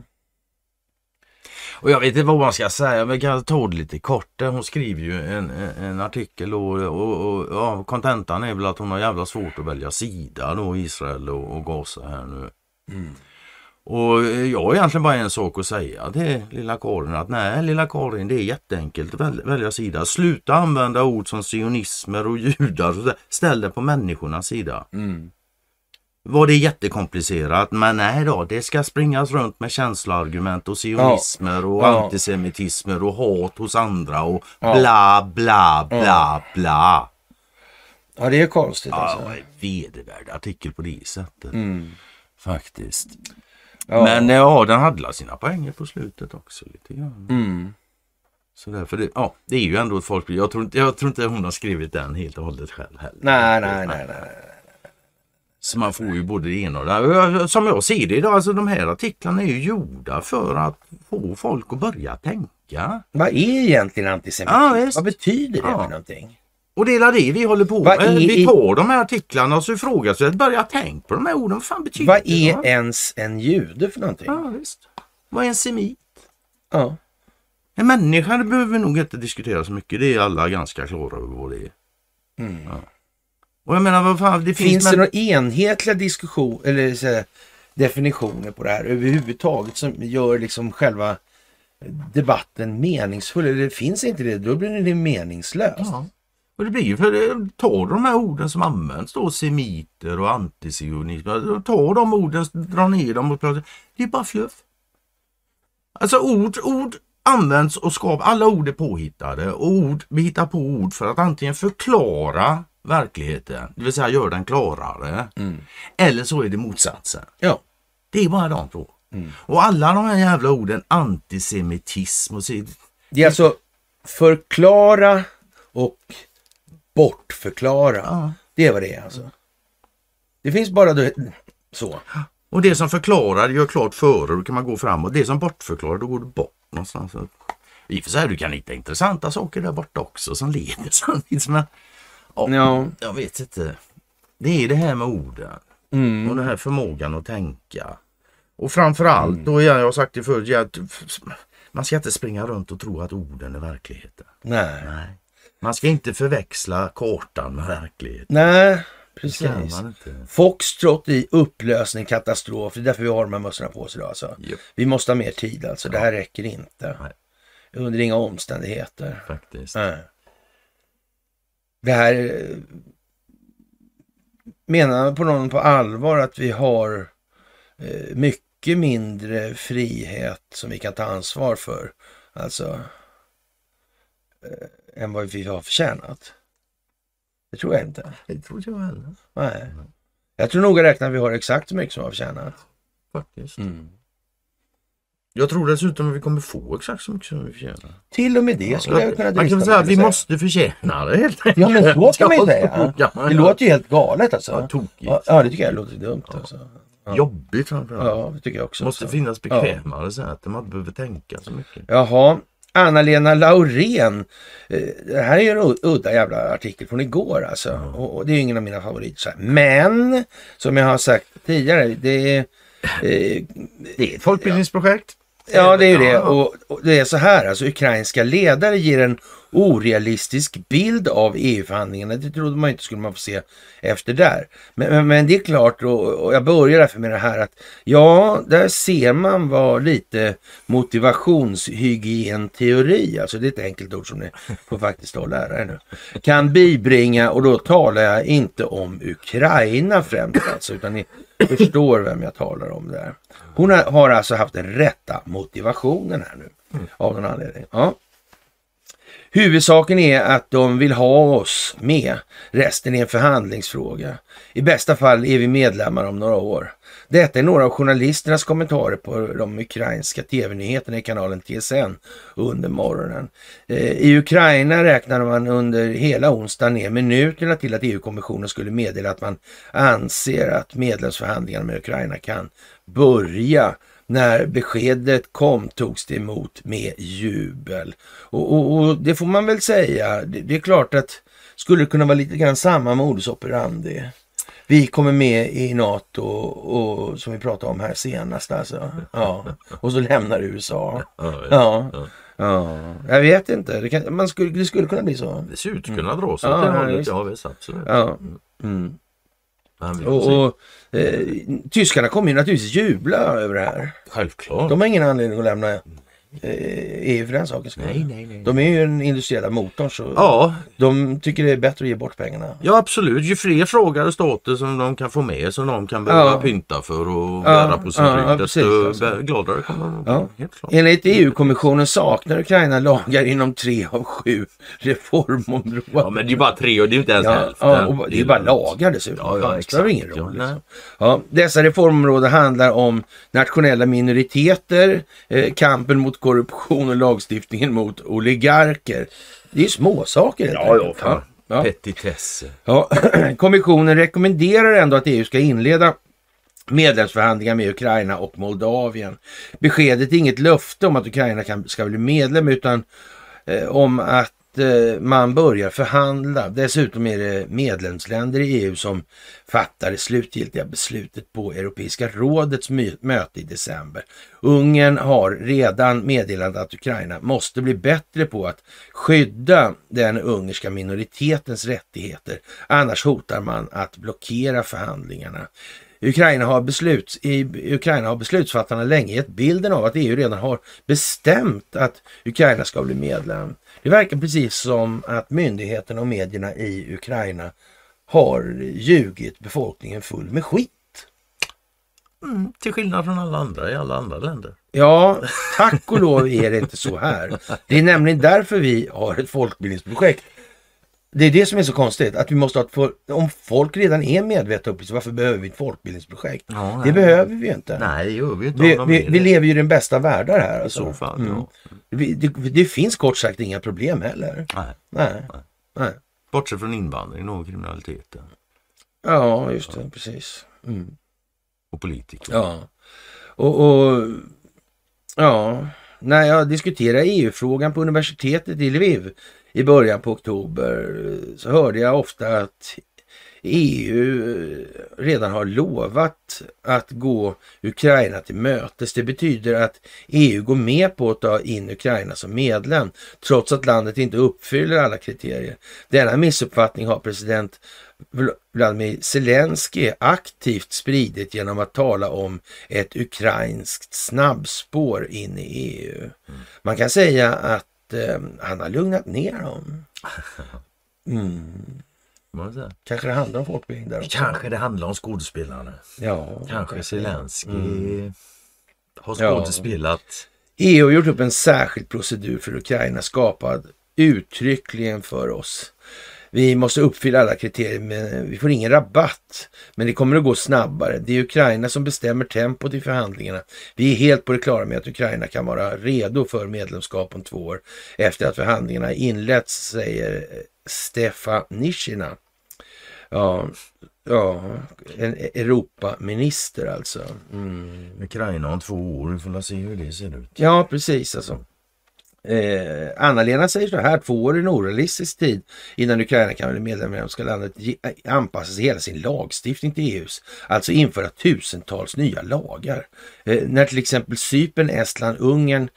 Och jag vet inte vad man ska säga, men jag kan ta det lite kort. Hon skriver ju en, en, artikel och, och, och ja, kontentan är väl att hon har jävla svårt att välja sida då, Israel och, och Gaza här nu. Och eh, jag har egentligen bara en sak att säga till lilla Karin att nej lilla Karin det är jätteenkelt att väl, välja sida. Sluta använda ord som sionismer och judar. och. Ställ dig på människornas sida. Mm. Var det jättekomplicerat men nej då det ska springas runt med känsloargument och sionismer och Ja. antisemitismer och hat hos andra och Ja. bla bla bla bla. Ja, det är konstigt Ja, alltså. en vedervärd artikel på det sättet. Mm. Faktiskt. Ja. Men ja, den hade sina poänger på slutet också. lite grann. Mm. Så därför det, ja, det är ju ändå ett folk. Jag tror, inte, jag tror inte hon har skrivit den helt och hållet själv heller. Nej, nej, nej, nej. Så man får ju både det ena och det andra. Som jag ser det idag, alltså de här artiklarna är ju gjorda för att få folk att börja tänka. Vad är egentligen antisemitism? Ja. Vad betyder det Ja. för någonting? Och det är det vi håller på med. är- Vi tar de här artiklarna och så ifrågasätter, börja tänka på de här orden. Vad fan betyder Vad det? är va? ens en jude för någonting? Ja, visst. Vad är en semit? Ja. En människa det behöver vi nog inte diskutera så mycket. Det är alla ganska klara över vad det är. Mm. Ja. Och jag menar vad fan, det finns... Finns det några enhetliga diskussion eller så definitioner på det här överhuvudtaget som gör liksom själva debatten meningsfull? Eller finns inte det, då blir det meningslöst. Ja. Och det blir ju för det, ta de här orden som används då, semiter och antisionism. Ta de orden, dra ner dem och prata. Det är bara fluff. Alltså ord, ord används och skapar, alla ord är påhittade och ord, vi hittar på ord för att antingen förklara verkligheten, det vill säga göra den klarare. Eller så är det motsatsen. Ja. Det är bara de två. Och alla de här jävla orden, antisemitism och så, Det är alltså förklara och bortförklara. Ja. Det är vad det är alltså. Det finns bara då, så. Och det som förklarar gör klart före, då kan man gå framåt. Det som bortförklarar, då går du bort någonstans. I och för sig, du kan hitta intressanta saker där borta också som leder samtidigt. Men ja, Ja. jag vet inte. Det är det här med orden Mm. och den här förmågan att tänka. Och framförallt, då jag har sagt det förut, man ska inte springa runt och tro att orden är verkligheten. Nej. Nej. Man ska inte förväxla kartan med verkligheten. Nej, precis. Foxtrot i upplösning, katastrof. Det är därför vi har de här mössorna på oss idag. Alltså. Vi måste ha mer tid alltså. Det här räcker inte. Nej. Under inga omständigheter. Faktiskt. Nej. Det här... eh, Menar på någon på allvar att vi har eh, mycket mindre frihet som vi kan ta ansvar för? Alltså... Än vad vi har förtjänat? Det tror jag inte. Det tror jag heller. Nej. Jag tror noga räknat vi har exakt så mycket som vi har förtjänat. Faktiskt. Jag tror dessutom att vi kommer få exakt så mycket som vi förtjänar. Till och med det skulle jag kunna Man kan drista säga att vi måste förtjäna det helt enkelt. Ja men så kan man ju Ja, säga. Det låter ju helt galet alltså. Ja, tokigt. Ja, ja det tycker jag låter dumt alltså. Jobbigt framförallt. Ja, det tycker jag också. Måste alltså. finnas bekvämare sätt där man inte behöver tänka så mycket. Jaha. Anna-Lena Laurén. Eh, Det här är en udda jävla artikel från igår alltså. Och, det är ingen av mina favoriter. Men, som jag har sagt tidigare, det är... Eh, Det är ett folkbildningsprojekt. Ja, det är ju det. Och, och det är så här, alltså ukrainska ledare ger en orealistisk bild av EU-förhandlingarna. Det trodde man inte skulle man få se efter där. Men, men, men det är klart, och, och jag börjar därför med det här att ja, där ser man vad lite motivationshygienteori, alltså det är ett enkelt ord som ni får faktiskt då lära er nu, kan bibringa och då talar jag inte om Ukraina främst alltså, utan ni förstår vem jag talar om där. Hon har, har alltså haft den rätta motivationen här nu av någon anledning. Ja. Huvudsaken är att de vill ha oss med. Resten är en förhandlingsfråga. I bästa fall är vi medlemmar om några år. Detta är några av journalisternas kommentarer på de ukrainska tv-nyheterna i kanalen TSN under morgonen. Eh, I Ukraina räknade man under hela onsdagen ner minuterna till att EU-kommissionen skulle meddela att man anser att medlemsförhandlingarna med Ukraina kan börja. När beskedet kom togs det emot med jubel. Och, och, och det får man väl säga. Det, det är klart att skulle det kunna vara lite grann samma modus operandi. Vi kommer med i NATO och, som vi pratade om här senast alltså. Ja. Och så lämnar USA. Ja. Ja. Jag vet inte. Det, kan, man skulle, det skulle kunna bli så. Det ser ut att kunna dra sig åt det ja, hållet. Ja, visst absolut. Ja. Mm. Och, och eh, tyskarna kommer ju naturligtvis jubla över det här. Självklart. De har ingen anledning att lämna EU för den skull. Nej, nej, nej. De är ju den industriella motorn så Ja, de tycker det är bättre att ge bort pengarna. ja absolut. Ju fler frågor stater som de kan få med som de kan behöva Ja. pynta för och Ja, bära på sin ja, rygg desto alltså. gladare kommer de Ja. bli. Helt klart. Enligt EU-kommissionen saknar Ukraina lagar inom tre av sju reformområden. Ja men det är bara tre och det är inte ens Ja, hälften. ja, och det är bara lagar dessutom. Ja, ja, det ingen roll. Ja, liksom. Ja, dessa reformområden handlar om nationella minoriteter, eh, kampen mot korruption och lagstiftningen mot oligarker. Det är ju småsaker Ja, ja, fan. Ja. Petitesser. Ja, kommissionen rekommenderar ändå att EU ska inleda medlemsförhandlingar med Ukraina och Moldavien. Beskedet är inget löfte om att Ukraina kan, ska bli medlem utan eh, om att Eh, man börjar förhandla. Dessutom är det medlemsländer i EU som fattar det slutgiltiga beslutet på Europeiska rådets möte i december. Ungern har redan meddelat att Ukraina måste bli bättre på att skydda den ungerska minoritetens rättigheter. Annars hotar man att blockera förhandlingarna. Ukraina har, besluts, I Ukraina har beslutsfattarna länge gett bilden av att EU redan har bestämt att Ukraina ska bli medlem. Det verkar precis som att myndigheterna och medierna i Ukraina har ljugit befolkningen full med skit. Mm, till skillnad från alla andra i alla andra länder. Ja, tack och lov är det inte så här. Det är nämligen därför vi har ett folkbildningsprojekt. Det är det som är så konstigt, att vi måste ha ett Om folk redan är medvetna upplysta, varför behöver vi ett folkbildningsprojekt? Ja, det nej. behöver vi ju inte. Nej det gör vi inte. Vi, vi, vi lever ju i den bästa världar här. Alltså. så fall. Mm. Ja. Vi, det, det finns kort sagt inga problem heller. Nej. Nej. Nej. Bortsett från invandring och kriminaliteten. Ja, just det. Precis. Mm. Och politiker. Ja. Och, och ja, när jag diskuterade EU-frågan på universitetet i Lviv i början på oktober så hörde jag ofta att EU redan har lovat att gå Ukraina till mötes. Det betyder att EU går med på att ta in Ukraina som medlem trots att landet inte uppfyller alla kriterier. Denna missuppfattning har president Vladimir Zelensky aktivt spridit genom att tala om ett ukrainskt snabbspår in i EU. Man kan säga att eh, han har lugnat ner dem. Mm. Kanske det handlar om folkbildning där också. Kanske det handlar om skådespelarna. Ja, Kanske Zelensky mm. har skådespelat. Ja. EU har gjort upp en särskild procedur för Ukraina skapad uttryckligen för oss. Vi måste uppfylla alla kriterier men vi får ingen rabatt. Men det kommer att gå snabbare. Det är Ukraina som bestämmer tempot i förhandlingarna. Vi är helt på det klara med att Ukraina kan vara redo för medlemskap om två år efter att förhandlingarna inletts, säger Stefan Nishina. Ja, ja, en Europaminister alltså. Mm. Ukraina om två år, vi får se hur det ser ut. Ja, precis alltså. Eh, Anna-Lena säger så här, två år är en orealistisk tid innan Ukraina kan bli medlem i ska landet eh, anpassa sig hela sin lagstiftning till EUs, alltså införa tusentals nya lagar. Eh, när till exempel Cypern, Estland, Ungern,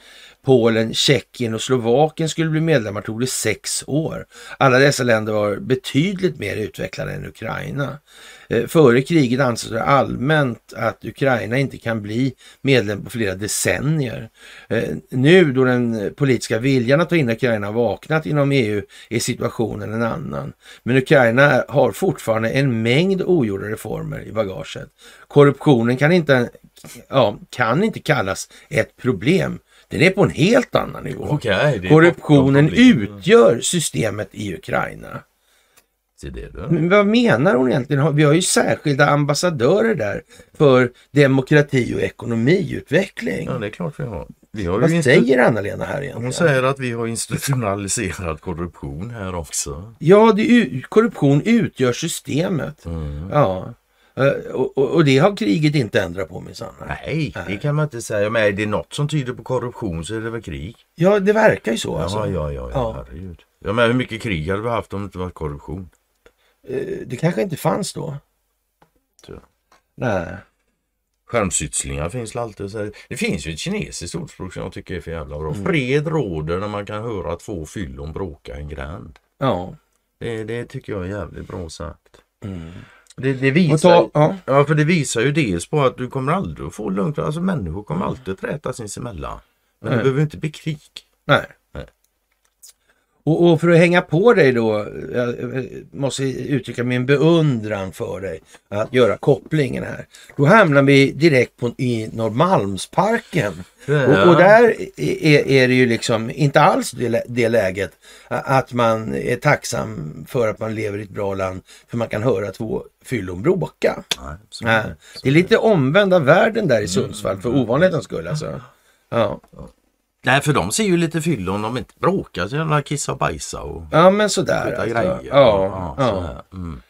Polen, Tjeckien och Slovakien skulle bli medlemmar tog det sex år. Alla dessa länder var betydligt mer utvecklade än Ukraina. Eh, före kriget ansågs det allmänt att Ukraina inte kan bli medlem på flera decennier. Eh, nu då den politiska viljan att ta in Ukraina vaknat inom EU är situationen en annan. Men Ukraina har fortfarande en mängd ogjorda reformer i bagaget. Korruptionen kan inte, ja, kan inte kallas ett problem den är på en helt annan nivå. Okay, Korruptionen utgör systemet i Ukraina. Men vad menar hon egentligen? Vi har ju särskilda ambassadörer där för demokrati och ekonomiutveckling. Ja, det är klart vi har. Vi har vad säger Anna-Lena här egentligen? Hon säger att vi har institutionaliserad korruption här också. Ja, det, korruption utgör systemet. Mm. Ja. Eh, och, och, och, det har kriget inte ändrat på minsann. Nej, det kan man inte säga. Men är det något som tyder på korruption så är det väl krig. Ja, det verkar ju så. Alltså. ja, ja, ja, herregud. Ja, men hur mycket krig hade vi haft om det inte varit korruption? Eh, det kanske inte fanns då. Så. Nej. Skärmsytslingar finns alltid. Det finns ju ett kinesiskt ordspråk som jag tycker är för jävla bra. Mm. Fred råder när man kan höra två fyllon bråka en gränd. Ja. Det, det tycker jag är jävligt bra sagt. Mm. Det, det visar, ta, ja. ja. för det visar ju dels på att du kommer aldrig att få lugnt. Alltså människor kommer alltid att träta sinsemellan. Men Nej. det behöver inte bli krig. Nej. Och, och, för att hänga på dig då, jag måste uttrycka min beundran för dig att göra kopplingen här. Då hamnar vi direkt på, i Norrmalmsparken. Ja. Och, och, där är, är, det ju liksom inte alls det, det läget att man är tacksam för att man lever i ett bra land för man kan höra två fyllon bråka. Nej, det är lite omvända världen där i Sundsvall för ovanlighetens skull alltså. Ja. Nej, för de ser ju lite fyllon om de inte bråkar så jävla kissa och bajsa och Ja, men sådär. Alltså. Grejer. Ja, ja, ja. Mm.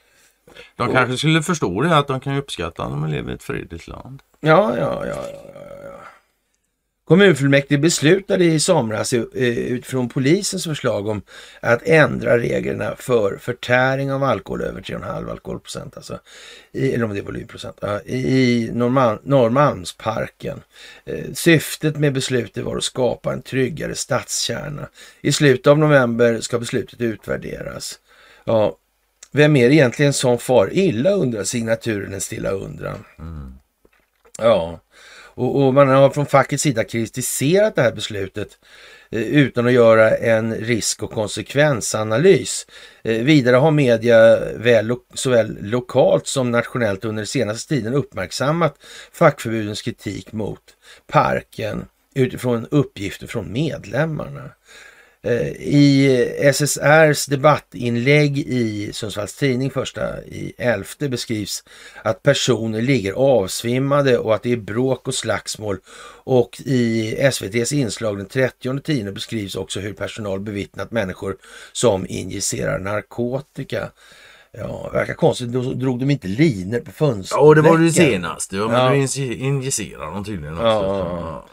De och, kanske skulle förstå det att de kan uppskatta att de lever i ett fredligt land. Ja, ja, ja. ja, ja. Kommunfullmäktige beslutade i somras eh, utifrån polisens förslag om att ändra reglerna för förtäring av alkohol över 3,5 alkoholprocent, alltså, i, eller om det är volymprocent, i Norrmalm, Norrmalmsparken. Eh, syftet med beslutet var att skapa en tryggare stadskärna. I slutet av november ska beslutet utvärderas. Ja, vem är det egentligen som far illa undrar signaturen en stilla undran. Mm. Ja, och, och, man har från fackets sida kritiserat det här beslutet eh, utan att göra en risk och konsekvensanalys. Eh, vidare har media väl, lo såväl lokalt som nationellt under den senaste tiden uppmärksammat fackförbudens kritik mot parken utifrån uppgifter från medlemmarna. Eh, I SSRs debattinlägg i Sundsvalls Tidning första i elfte beskrivs att personer ligger avsvimmade och att det är bråk och slagsmål. Och i SVTs inslag den 30 tiden beskrivs också hur personal bevittnat människor som injicerar narkotika. Ja, verkar konstigt. Då drog de inte liner på fönstret. Ja, det var det senaste. Ja, men Ja. du inji- injicerar dem tydligen också. Ja,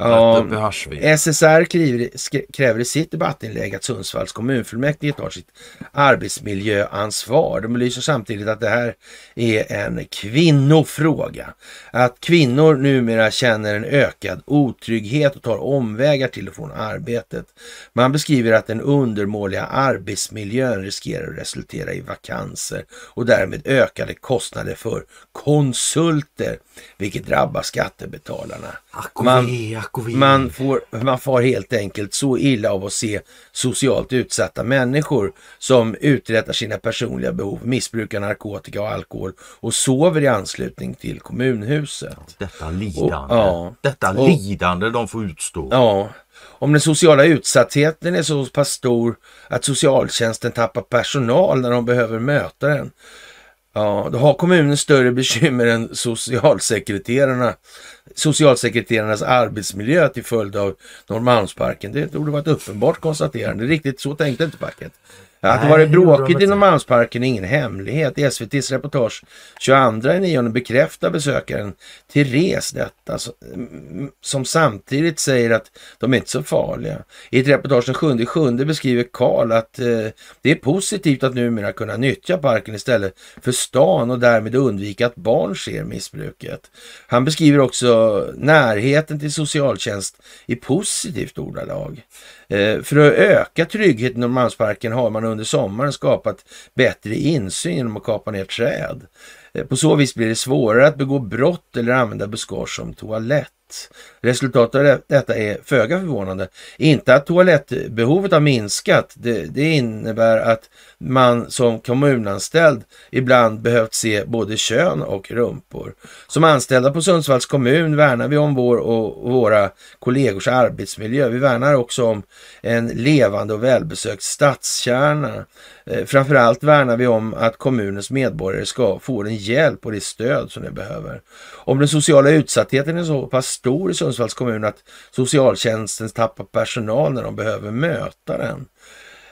Ja. SSR kräver, kräver i sitt debattinlägg att Sundsvalls kommunfullmäktige tar sitt arbetsmiljöansvar. De belyser samtidigt att det här är en kvinnofråga. Att kvinnor numera känner en ökad otrygghet och tar omvägar till och från arbetet. Man beskriver att den undermåliga arbetsmiljön riskerar att resultera i vakanser och därmed ökade kostnader för konsulter, vilket drabbar skattebetalarna. Man, man, får, man får helt enkelt så illa av att se socialt utsatta människor som uträttar sina personliga behov, missbrukar narkotika och alkohol och sover i anslutning till kommunhuset. Detta lidande. Och- ja. Detta Och- lidande de får utstå. Ja, om den sociala utsattheten är så pass stor att socialtjänsten tappar personal när de behöver möta den. Ja, då har kommunen större bekymmer än socialsekreterarna, socialsekreterarnas arbetsmiljö till följd av Norrmalmsparken. Det borde vara ett uppenbart konstaterande. Riktigt så tänkte inte facket. Att det Nej, var det gjorde de bråkigt i inte. Norrmalmsparken är ingen hemlighet. I SVTs reportage 22.9 bekräftar besökaren Therese detta som samtidigt säger att de är inte så farliga. I ett reportage den 7.7 beskriver Karl att eh, det är positivt att numera kunna nyttja parken istället för stan och därmed undvika att barn ser missbruket. Han beskriver också närheten till socialtjänst i positivt ordalag. Eh, för att öka tryggheten i Norrmalmsparken har man under sommaren skapat bättre insyn genom att kapa ner träd. Eh, på så vis blir det svårare att begå brott eller använda buskage som toalett. Resultatet av detta är föga förvånande. Inte att toalettbehovet har minskat. Det, det innebär att man som kommunanställd ibland behövt se både kön och rumpor. Som anställda på Sundsvalls kommun värnar vi om vår och våra kollegors arbetsmiljö. Vi värnar också om en levande och välbesökt stadskärna. Eh, framförallt värnar vi om att kommunens medborgare ska få den hjälp och det stöd som de behöver. Om den sociala utsattheten är så pass stor i Sundsvalls kommun att socialtjänsten tappar personal när de behöver möta den.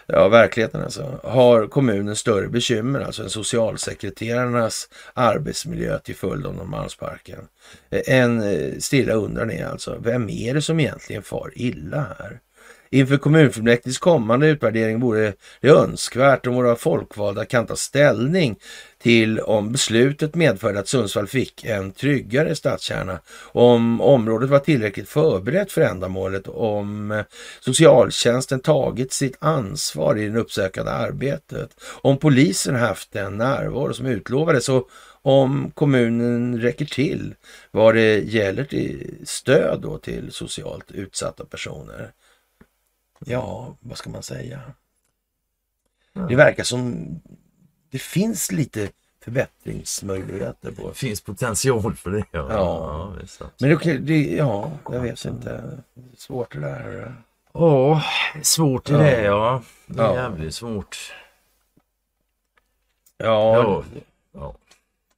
Ja, verkligheten alltså. Har kommunen större bekymmer, alltså än socialsekreterarnas arbetsmiljö till följd av Norrmalmsparken. Eh, en eh, stilla undran är alltså, vem är det som egentligen far illa här? Inför kommunfullmäktiges kommande utvärdering vore det önskvärt om våra folkvalda kan ta ställning till om beslutet medförde att Sundsvall fick en tryggare stadskärna, om området var tillräckligt förberett för ändamålet, om socialtjänsten tagit sitt ansvar i det uppsökande arbetet, om polisen haft den närvaro som utlovades och om kommunen räcker till vad det gäller till stöd då till socialt utsatta personer. Ja, vad ska man säga? Det verkar som det finns lite förbättringsmöjligheter på. Det finns potential för det. Ja, Ja. visst. sant. Men det, det, ja, jag vet inte. Svårt det där. Ja, svårt är Ja. det ja. Det är Ja. jävligt svårt. Ja, Ja. ja.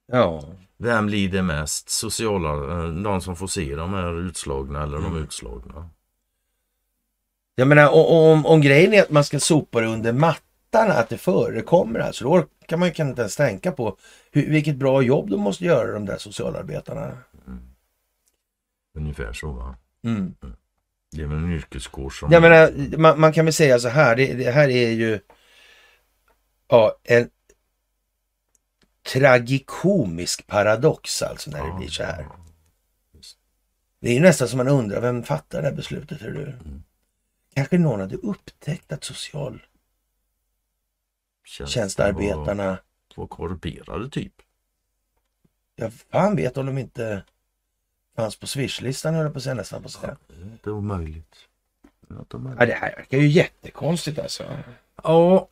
ja. Vem lider mest? Sociala, eh, de som får se de här utslagna eller de utslagna? Jag menar om, om grejen är att man ska sopa det under mattan, att det förekommer alltså, då kan man ju kan inte ens tänka på hur, vilket bra jobb de måste göra de där socialarbetarna. Ungefär så va? Mm. Det är väl en yrkeskår som... Jag menar, man, man kan väl säga så här, det, det här är ju ja, en tragikomisk paradox alltså när det blir så här. Det är ju nästan som man undrar, vem fattar det här beslutet? Tror du? Kanske någon hade upptäckt att socialtjänstarbetarna, Var, var korrumperade typ. jag fan vet om de inte fanns på swishlistan höll jag på att säga nästan på säga. Det är omöjligt. Ja, det här verkar ju jättekonstigt alltså. Ja.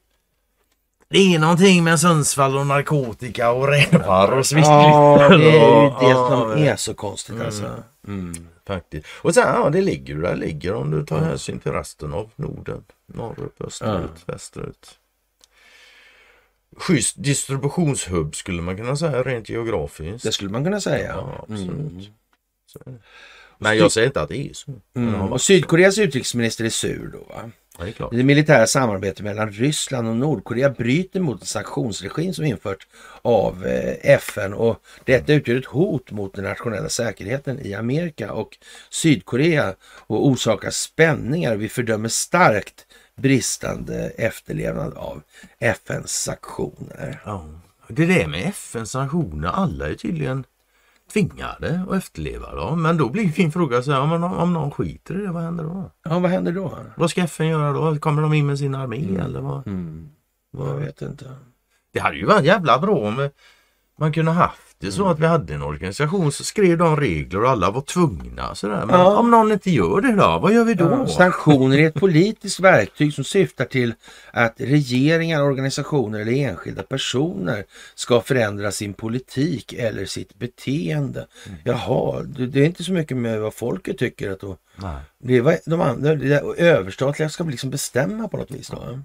Det är någonting med Sundsvall och narkotika och rävar och sviss. Ja, det är ju det Ja, som är så konstigt alltså. Mm. Faktiskt. Och sen, ja, det ligger där ligger om du tar hänsyn till resten av Norden. Norrut, österut, västerut. Schysst distributionshubb skulle man kunna säga rent geografiskt. Det skulle man kunna säga. Ja, absolut. Mm. Men jag säger inte att det är så. Mm. Ja. Och Sydkoreas utrikesminister är sur då va? Ja, det. Det militära samarbetet mellan Ryssland och Nordkorea bryter mot en sanktionsregim som införts av eh, FN och detta utgör ett hot mot den nationella säkerheten i Amerika och Sydkorea och orsakar spänningar. Vi fördömer starkt bristande efterlevnad av FNs sanktioner. Ja. Det där med FNs sanktioner, alla är tydligen tvingade att efterleva dem. Men då blir min fråga så här, om, om någon skiter i det, vad händer då? Ja, vad händer då? Vad ska FN göra då? Kommer de in med sin armé eller vad? Mm. Jag vad? vet inte. Det hade ju varit jävla bra om man kunde haft det så att vi hade en organisation så skrev de regler och alla var tvungna. Sådär. Men Ja. om någon inte gör det då, vad gör vi då? Ja, sanktioner är ett politiskt verktyg som syftar till att regeringar, organisationer eller enskilda personer ska förändra sin politik eller sitt beteende. Jaha, det, det är inte så mycket med vad folket tycker. Att då, Nej. det är de andra, det överstatliga ska liksom bestämma på något vis. Då.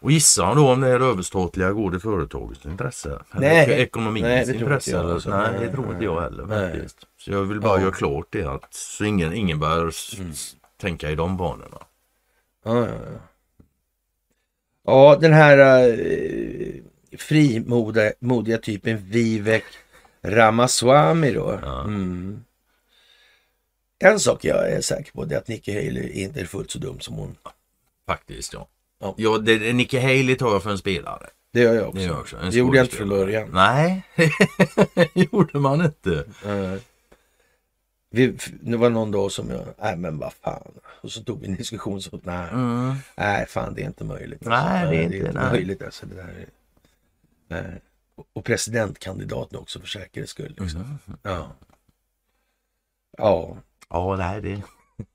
Och gissa då om det är överstatliga går det företagets intresse? Eller Nej. ek- ekonomins Nej, det tror intresse? jag, eller? alltså. Nej, det Nej, tror inte jag heller nej. faktiskt. Så jag vill bara Ja. göra klart det att så ingen, ingen bör Mm. tänka i de banorna. Ja, ja, ja. ja den här uh, frimodiga modiga typen Vivek Ramaswamy då. Ja. Mm. En sak jag är säker på det är att Nikki Haley inte är fullt så dum som hon. Faktiskt ja. Ja. ja det, det- Nicky Haley tar jag för en spelare. Det gör jag också. Det gör jag också. Det gjorde jag inte från början. Nej, det gjorde man inte. Nej. Vi, det var någon dag som jag, nej men vad fan. Och så tog vi en diskussion så, nej, Mm. nej fan det är inte möjligt. Nej, det är inte- nej. möjligt alltså. Det där är, nej. Och presidentkandidaten också för säkerhets skull. Liksom. Mm. Ja. Ja. Ja, nej det...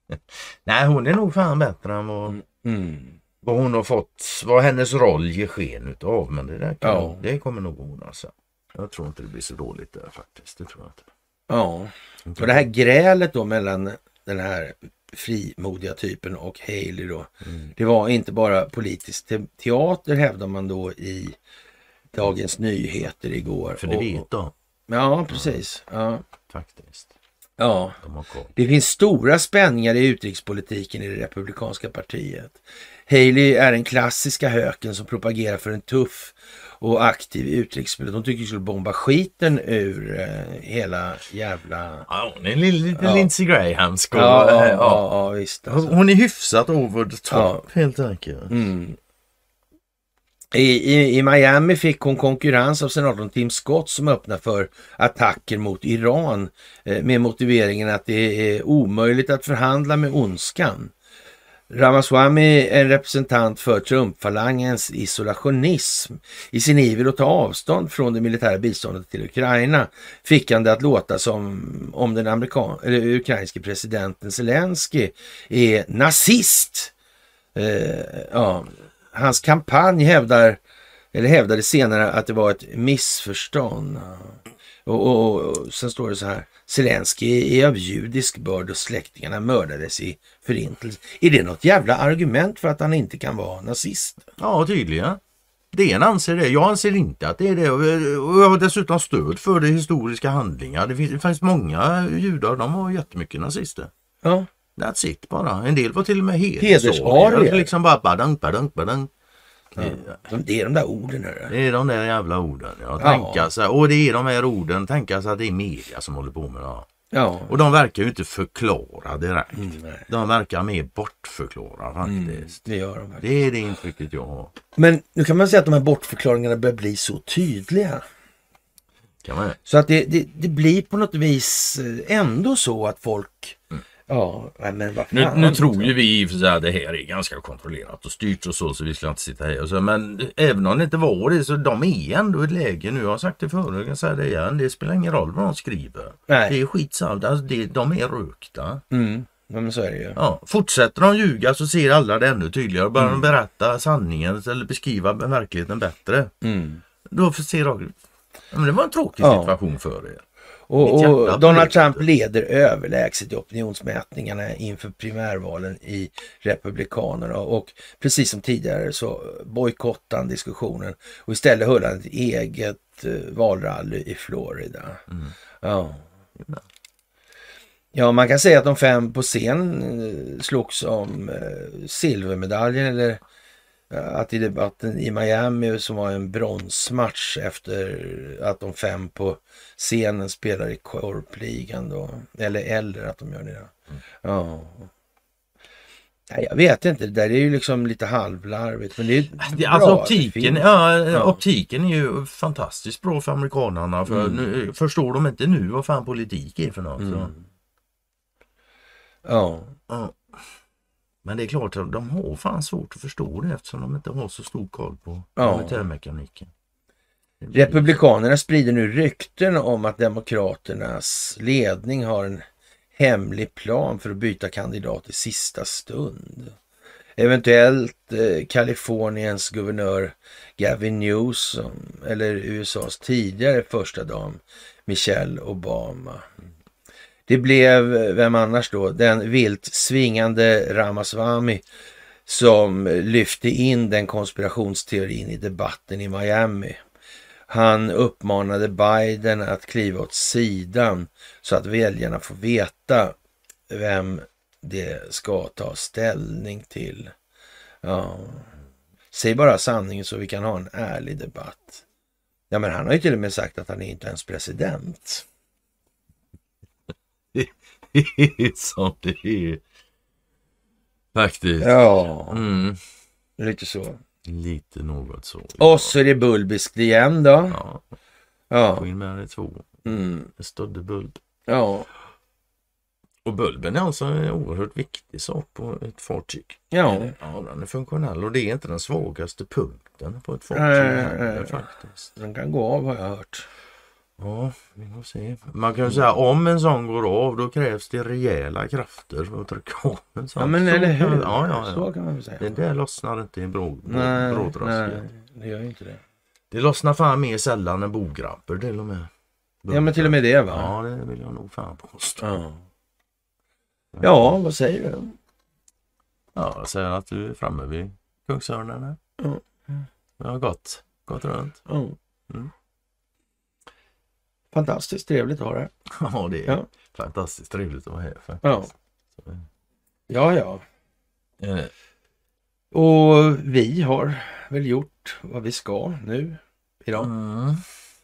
nej, hon är nog fan bättre än vad, Mm. Vad hon har fått, vad hennes roll ger sken utav. Men det där kan, Ja. det kommer nog ordna sig. Jag tror inte det blir så dåligt där faktiskt. Det tror jag inte. Ja. Och det här grälet då mellan den här frimodiga typen och Haley då. Mm. Det var inte bara politisk te- teater hävdar man då i Dagens Nyheter igår. För det vet de Ja, precis. Ja. faktiskt. ja. Det finns stora spänningar i utrikespolitiken i det republikanska partiet. Haley är den klassiska höken som propagerar för en tuff och aktiv utrikespolitik. De tycker vi skulle bomba skiten ur eh, hela jävla... Ja, hon är en liten, Ja. Lindsey Graham. Ska, Ja, ja, ja, ja, ja visst. Hon Alltså. hon är hyfsat over the top Ja. helt enkelt. Mm. I, i, I Miami fick hon konkurrens av senatorn Tim Scott som öppnar för attacker mot Iran eh, med motiveringen att det är omöjligt att förhandla med ondskan. Ramaswamy är en representant för Trump-falangens isolationism. I sin iver att ta avstånd från det militära biståndet till Ukraina fick han det att låta som om den amerikan eller ukrainske presidenten Zelensky är nazist. Eh, ja, hans kampanj hävdar, eller hävdade senare att det var ett missförstånd. Och, och, och sen står det så här. Zelensky är av judisk börd och släktingarna mördades i förintelsen. Är det något jävla argument för att han inte kan vara nazist? Ja, tydligen. DN anser det. Jag anser inte att det är det. Och jag har dessutom stöd för det historiska handlingar. Det finns, det finns många judar, de var jättemycket nazister. Ja, That's it bara. En del var till och med Hedersarier. hedersarier. Liksom bara badang, badang, badang. De- det är de där orden. Hörru. Det är de där jävla orden. Ja. Ja. Tänka sig, och det är de här orden. Tänka sig att det är media som håller på med det. här. Ja, Och de verkar ju inte förklara direkt. Mm. De verkar mer bortförklara faktiskt. det gör de. faktiskt. Det är det intrycket jag har. Men nu kan man säga att de här bortförklaringarna börjar bli så tydliga. Kan man Så att det, det, det blir på något vis eh, ändå så att folk... Ja, men vad Nu, nu tror ju vi i och för sig att det här är ganska kontrollerat och styrt och så, så vi ska inte sitta här och så. Men även om det inte var det så de är ändå i ett läge nu. Jag har sagt det förut, jag kan säga det igen. Det spelar ingen roll vad de skriver. Nej. Det är skitsamt. Alltså, det, de är rökta. Mm, men så är det ju. Ja, fortsätter de ljuga så ser alla det ännu tydligare. Börjar Mm. de berätta sanningen eller beskriva verkligheten bättre. Mm. Då får se de... Men det var en tråkig Ja. situation för er. Och, och Donald. Trump leder överlägset i opinionsmätningarna inför primärvalen i Republikanerna och precis som tidigare så bojkottade han diskussionen och istället höll han ett eget eh, valrally i Florida. Mm. Ja. Ja, man kan säga att de fem på scen eh, slogs om eh, silvermedaljen eller att i debatten i Miami som var en bronsmatch efter att de fem på scenen spelar i korpligan då. Eller eller att de gör det. Mm. Ja. Nej, jag vet inte, det där är ju liksom lite halvlarvigt. Men det är det, alltså optiken, ja, ja, optiken är ju fantastiskt bra för amerikanerna. För mm. nu, förstår de inte nu vad fan politik är för något. Mm. Ja. ja. Men det är klart att de har fan svårt att förstå det eftersom de inte har så stor koll på ja. militärmekaniken. Republikanerna sprider nu rykten om att Demokraternas ledning har en hemlig plan för att byta kandidat i sista stund. Eventuellt eh, Kaliforniens guvernör Gavin Newsom eller USAs tidigare första dam Michelle Obama. Det blev, vem annars då, den vilt svingande Ramaswamy som lyfte in den konspirationsteorin i debatten i Miami. Han uppmanade Biden att kliva åt sidan så att väljarna får veta vem det ska ta ställning till. Ja. Säg bara sanningen så vi kan ha en ärlig debatt. Ja, men han har ju till och med sagt att han är inte ens president. som det är. Faktiskt. Ja, mm. lite så. Lite något så. Och så är det bulbiskt igen då. Ja. ja. Få in med det två. Mm. En stödde bulb. Ja. Och bulben är alltså en oerhört viktig sak på ett fartyg. Ja. ja den är funktionell och det är inte den svagaste punkten på ett fartyg. Nej, nej. faktiskt. Den kan gå av har jag hört. Ja, vi får se. Man kan säga om en sån går av då krävs det rejäla krafter för att trycka av en sån. Ja men eller hur. Ja, ja, ja. Så kan man väl säga. Det där lossnar inte i en brå, nej, nej, det gör inte det. Det lossnar fan mer sällan än bograbber till och med. Ja men till och med det va? Ja det vill jag nog fan påstå. Ja. ja, vad säger du? Ja, jag säger att du är framme vid Kungsörnen. Ja. Jag har gått, gått runt. Ja. Mm. Fantastiskt trevligt att ha det Ja, det är ja. fantastiskt trevligt att vara här faktiskt. Ja, ja. ja. Eh. Och vi har väl gjort vad vi ska nu idag. Mm.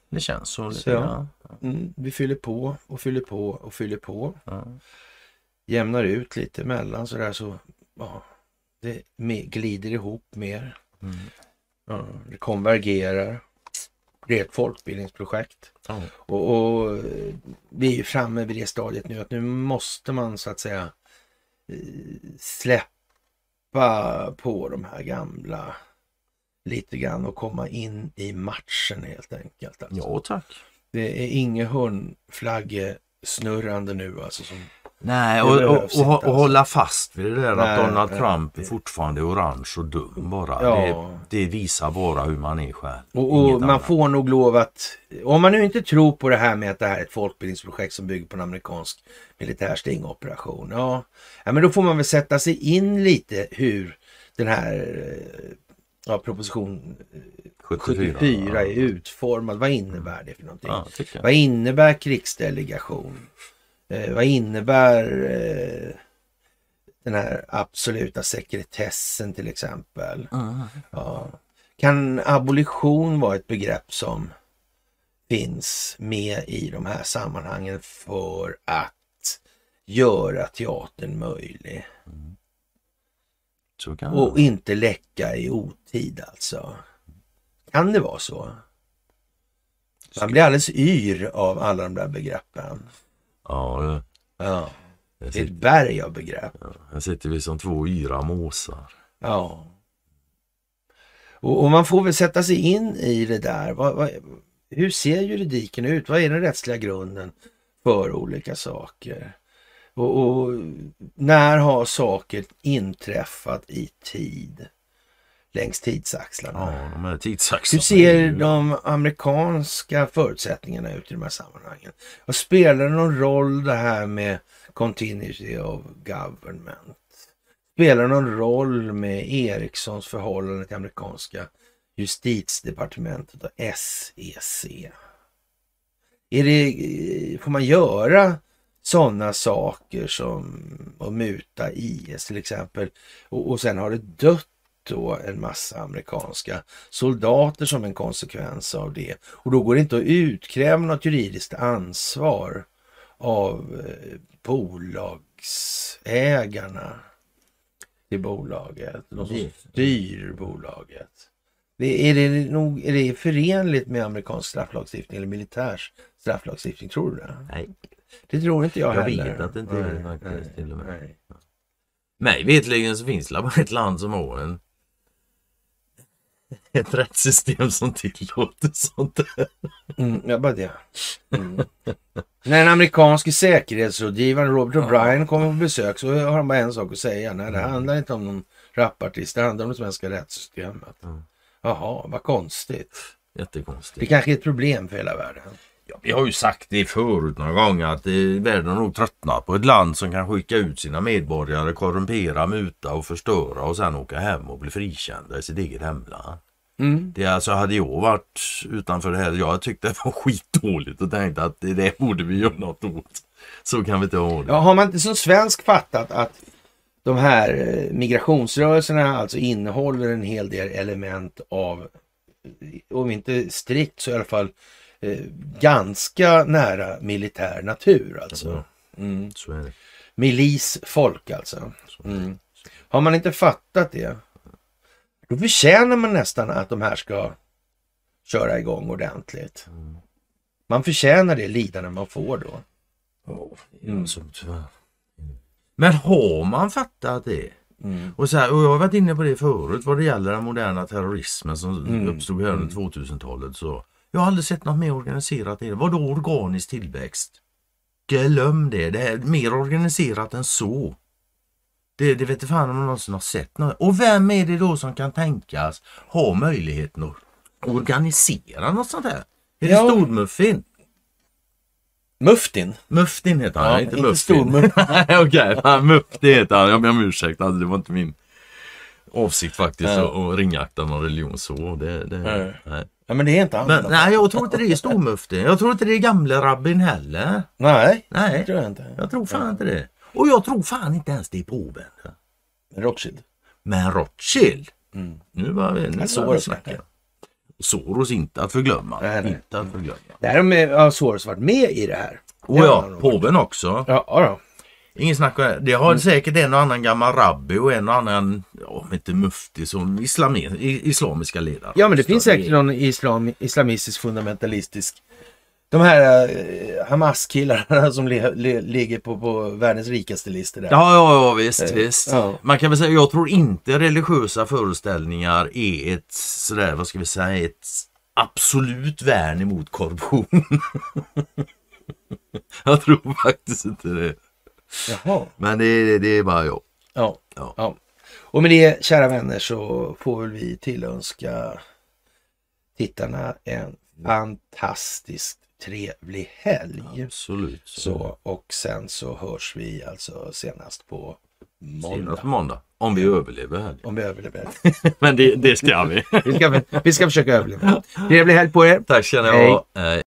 Det känns så. så ja. Mm, vi fyller på och fyller på och fyller på. Ja. Jämnar ut lite mellan sådär så ja, det glider ihop mer. Mm. Ja, det konvergerar. Det är ett folkbildningsprojekt. Mm. Och, och, vi är framme vid det stadiet nu att nu måste man så att säga eh, släppa på de här gamla lite grann och komma in i matchen helt enkelt. Alltså. Ja tack. Det är inget hundflaggesnurrande nu alltså. Som Nej, och, och, och, och, alltså. hålla fast vid det där Nej, att Donald Trump är fortfarande orange och dum bara. Ja. Det, det, visar bara hur man är själv. Och, man får nog lov att, om man nu inte tror på det här med att det här är ett folkbildningsprojekt som bygger på en amerikansk militär stingoperation. Ja, ja men då får man väl sätta sig in lite hur den här ja, proposition 74, 74 är utformad. Vad innebär det för någonting? Ja, Vad innebär krigsdelegation? Eh, vad innebär eh, den här absoluta sekretessen till exempel? Mm. Ja. Kan abolition vara ett begrepp som finns med i de här sammanhangen för att göra teatern möjlig? Mm. Och inte läcka i otid alltså. Kan det vara så? Man blir alldeles yr av alla de där begreppen. Ja, det, ja. det är ett berg av begrepp. Ja, här sitter vi som två yra måsar. Ja. Och, och, man får väl sätta sig in i det där. Vad, vad, hur ser juridiken ut? Vad är den rättsliga grunden för olika saker? Och, och när har saker inträffat i tid? Längs tidsaxlarna. Ja, de här tidsaxlarna. Hur ser de amerikanska förutsättningarna ut i de här sammanhangen? Och spelar det någon roll det här med continuity of government? Spelar det någon roll med Ericssons förhållande till amerikanska justitiedepartementet och SEC? Är det, får man göra sådana saker som att muta IS till exempel. Och, och sen har det dött då en massa amerikanska soldater som en konsekvens av det. Och då går det inte att utkräva något juridiskt ansvar av eh, bolagsägarna till bolaget. De som styr bolaget. Det, är, det nog, är det förenligt med amerikansk strafflagstiftning eller militär strafflagstiftning? Tror du det? Nej, Det tror inte jag, Jag heller. vet att det inte är det Nej, faktiskt, nej, till och med. nej. mig vetligen så finns det bara ett land som har en ett rättssystem som tillåter sånt där. Mm, ja, bara det. Mm. När den amerikanske säkerhetsrådgivaren Robert O'Brien kommer på besök så har han bara en sak att säga. Nej, det handlar inte om någon rapartist, det handlar om det svenska rättssystemet. Mm. Jaha, vad konstigt. Det Jättekonstigt. kanske är ett problem för hela världen. Vi har ju sagt det förut några gånger att världen nog tröttnat på ett land som kan skicka ut sina medborgare, korrumpera, muta och förstöra och sen åka hem och bli frikända i sitt eget hemland. Mm. Det alltså hade jag varit utanför det här, jag tyckte det var skitdåligt och tänkte att det där borde vi göra något åt. Så kan vi inte ha det. Ja, har man inte som svensk fattat att de här eh, migrationsrörelserna alltså innehåller en hel del element av, eh, om inte strikt så i alla fall eh, ganska nära militär natur alltså. Mm. Milisfolk alltså. Mm. Har man inte fattat det, då förtjänar man nästan att de här ska köra igång ordentligt. Man förtjänar det lidande man får då. Tyvärr. Men har man fattat det? Mm. Och, så här, och jag har varit inne på det förut vad det gäller den moderna terrorismen som Mm. uppstod här under 2000-talet. Så jag har aldrig sett något mer organiserat det. Vadå organisk tillväxt? Glöm det. Det är mer organiserat än så. Det, det vet inte fan om man någonsin har sett något. Och vem är det då som kan tänkas ha möjligheten att organisera något sånt här? Är det Ja. stormuffin? Muftin. Muftin heter han, Ja, inte inte Muffin. stormuffin. Nej okej, okay. Mufti heter han. Jag ber om ursäkt, alltså, det var inte min avsikt faktiskt Ja. att, att ringakta någon religion så. Det, det, Nej. nej. Ja, men det är inte han. Men nej, jag tror inte det är stormuftin. Jag tror inte det är gamle rabbin heller. Nej, det Nej, tror jag inte. jag tror fan inte det. Och jag tror fan inte ens det är påven. Rothschild. Men Rothschild. Mm. Nu var vi, nu Ja, var vi snacka. Soros inte att förglömma. Nej, nej. Inte att förglömma. Där har Soros varit med i det här. Och Det ja, påven också. Ja, ja. Ingen snack om det. Det har säkert en och annan gammal rabbi och en och annan, om inte mufti, som islami, islamiska ledare. ja, men det finns säkert någon islam, islamistisk fundamentalistisk de här eh, Hamas-killarna som li, li, ligger på, på världens rikaste listor där. Ja, ja, ja visst, visst. ja. Man kan väl säga, jag tror inte religiösa föreställningar är ett sådär, vad ska vi säga, ett absolut värn emot korruption. jag tror faktiskt inte det. Jaha. Men det, det är bara jag. Ja, Ja. ja. Och med det, kära vänner, så får väl vi tillönska tittarna en fantastiskt trevlig helg. Absolut. Så, och sen så hörs vi alltså senast på Senast måndag. på måndag. Om vi överlever helgen. Om vi överlever. Men det, det ska vi. Vi ska, vi ska försöka överleva. Trevlig helg på er. Tack ska ni Hej. Hej.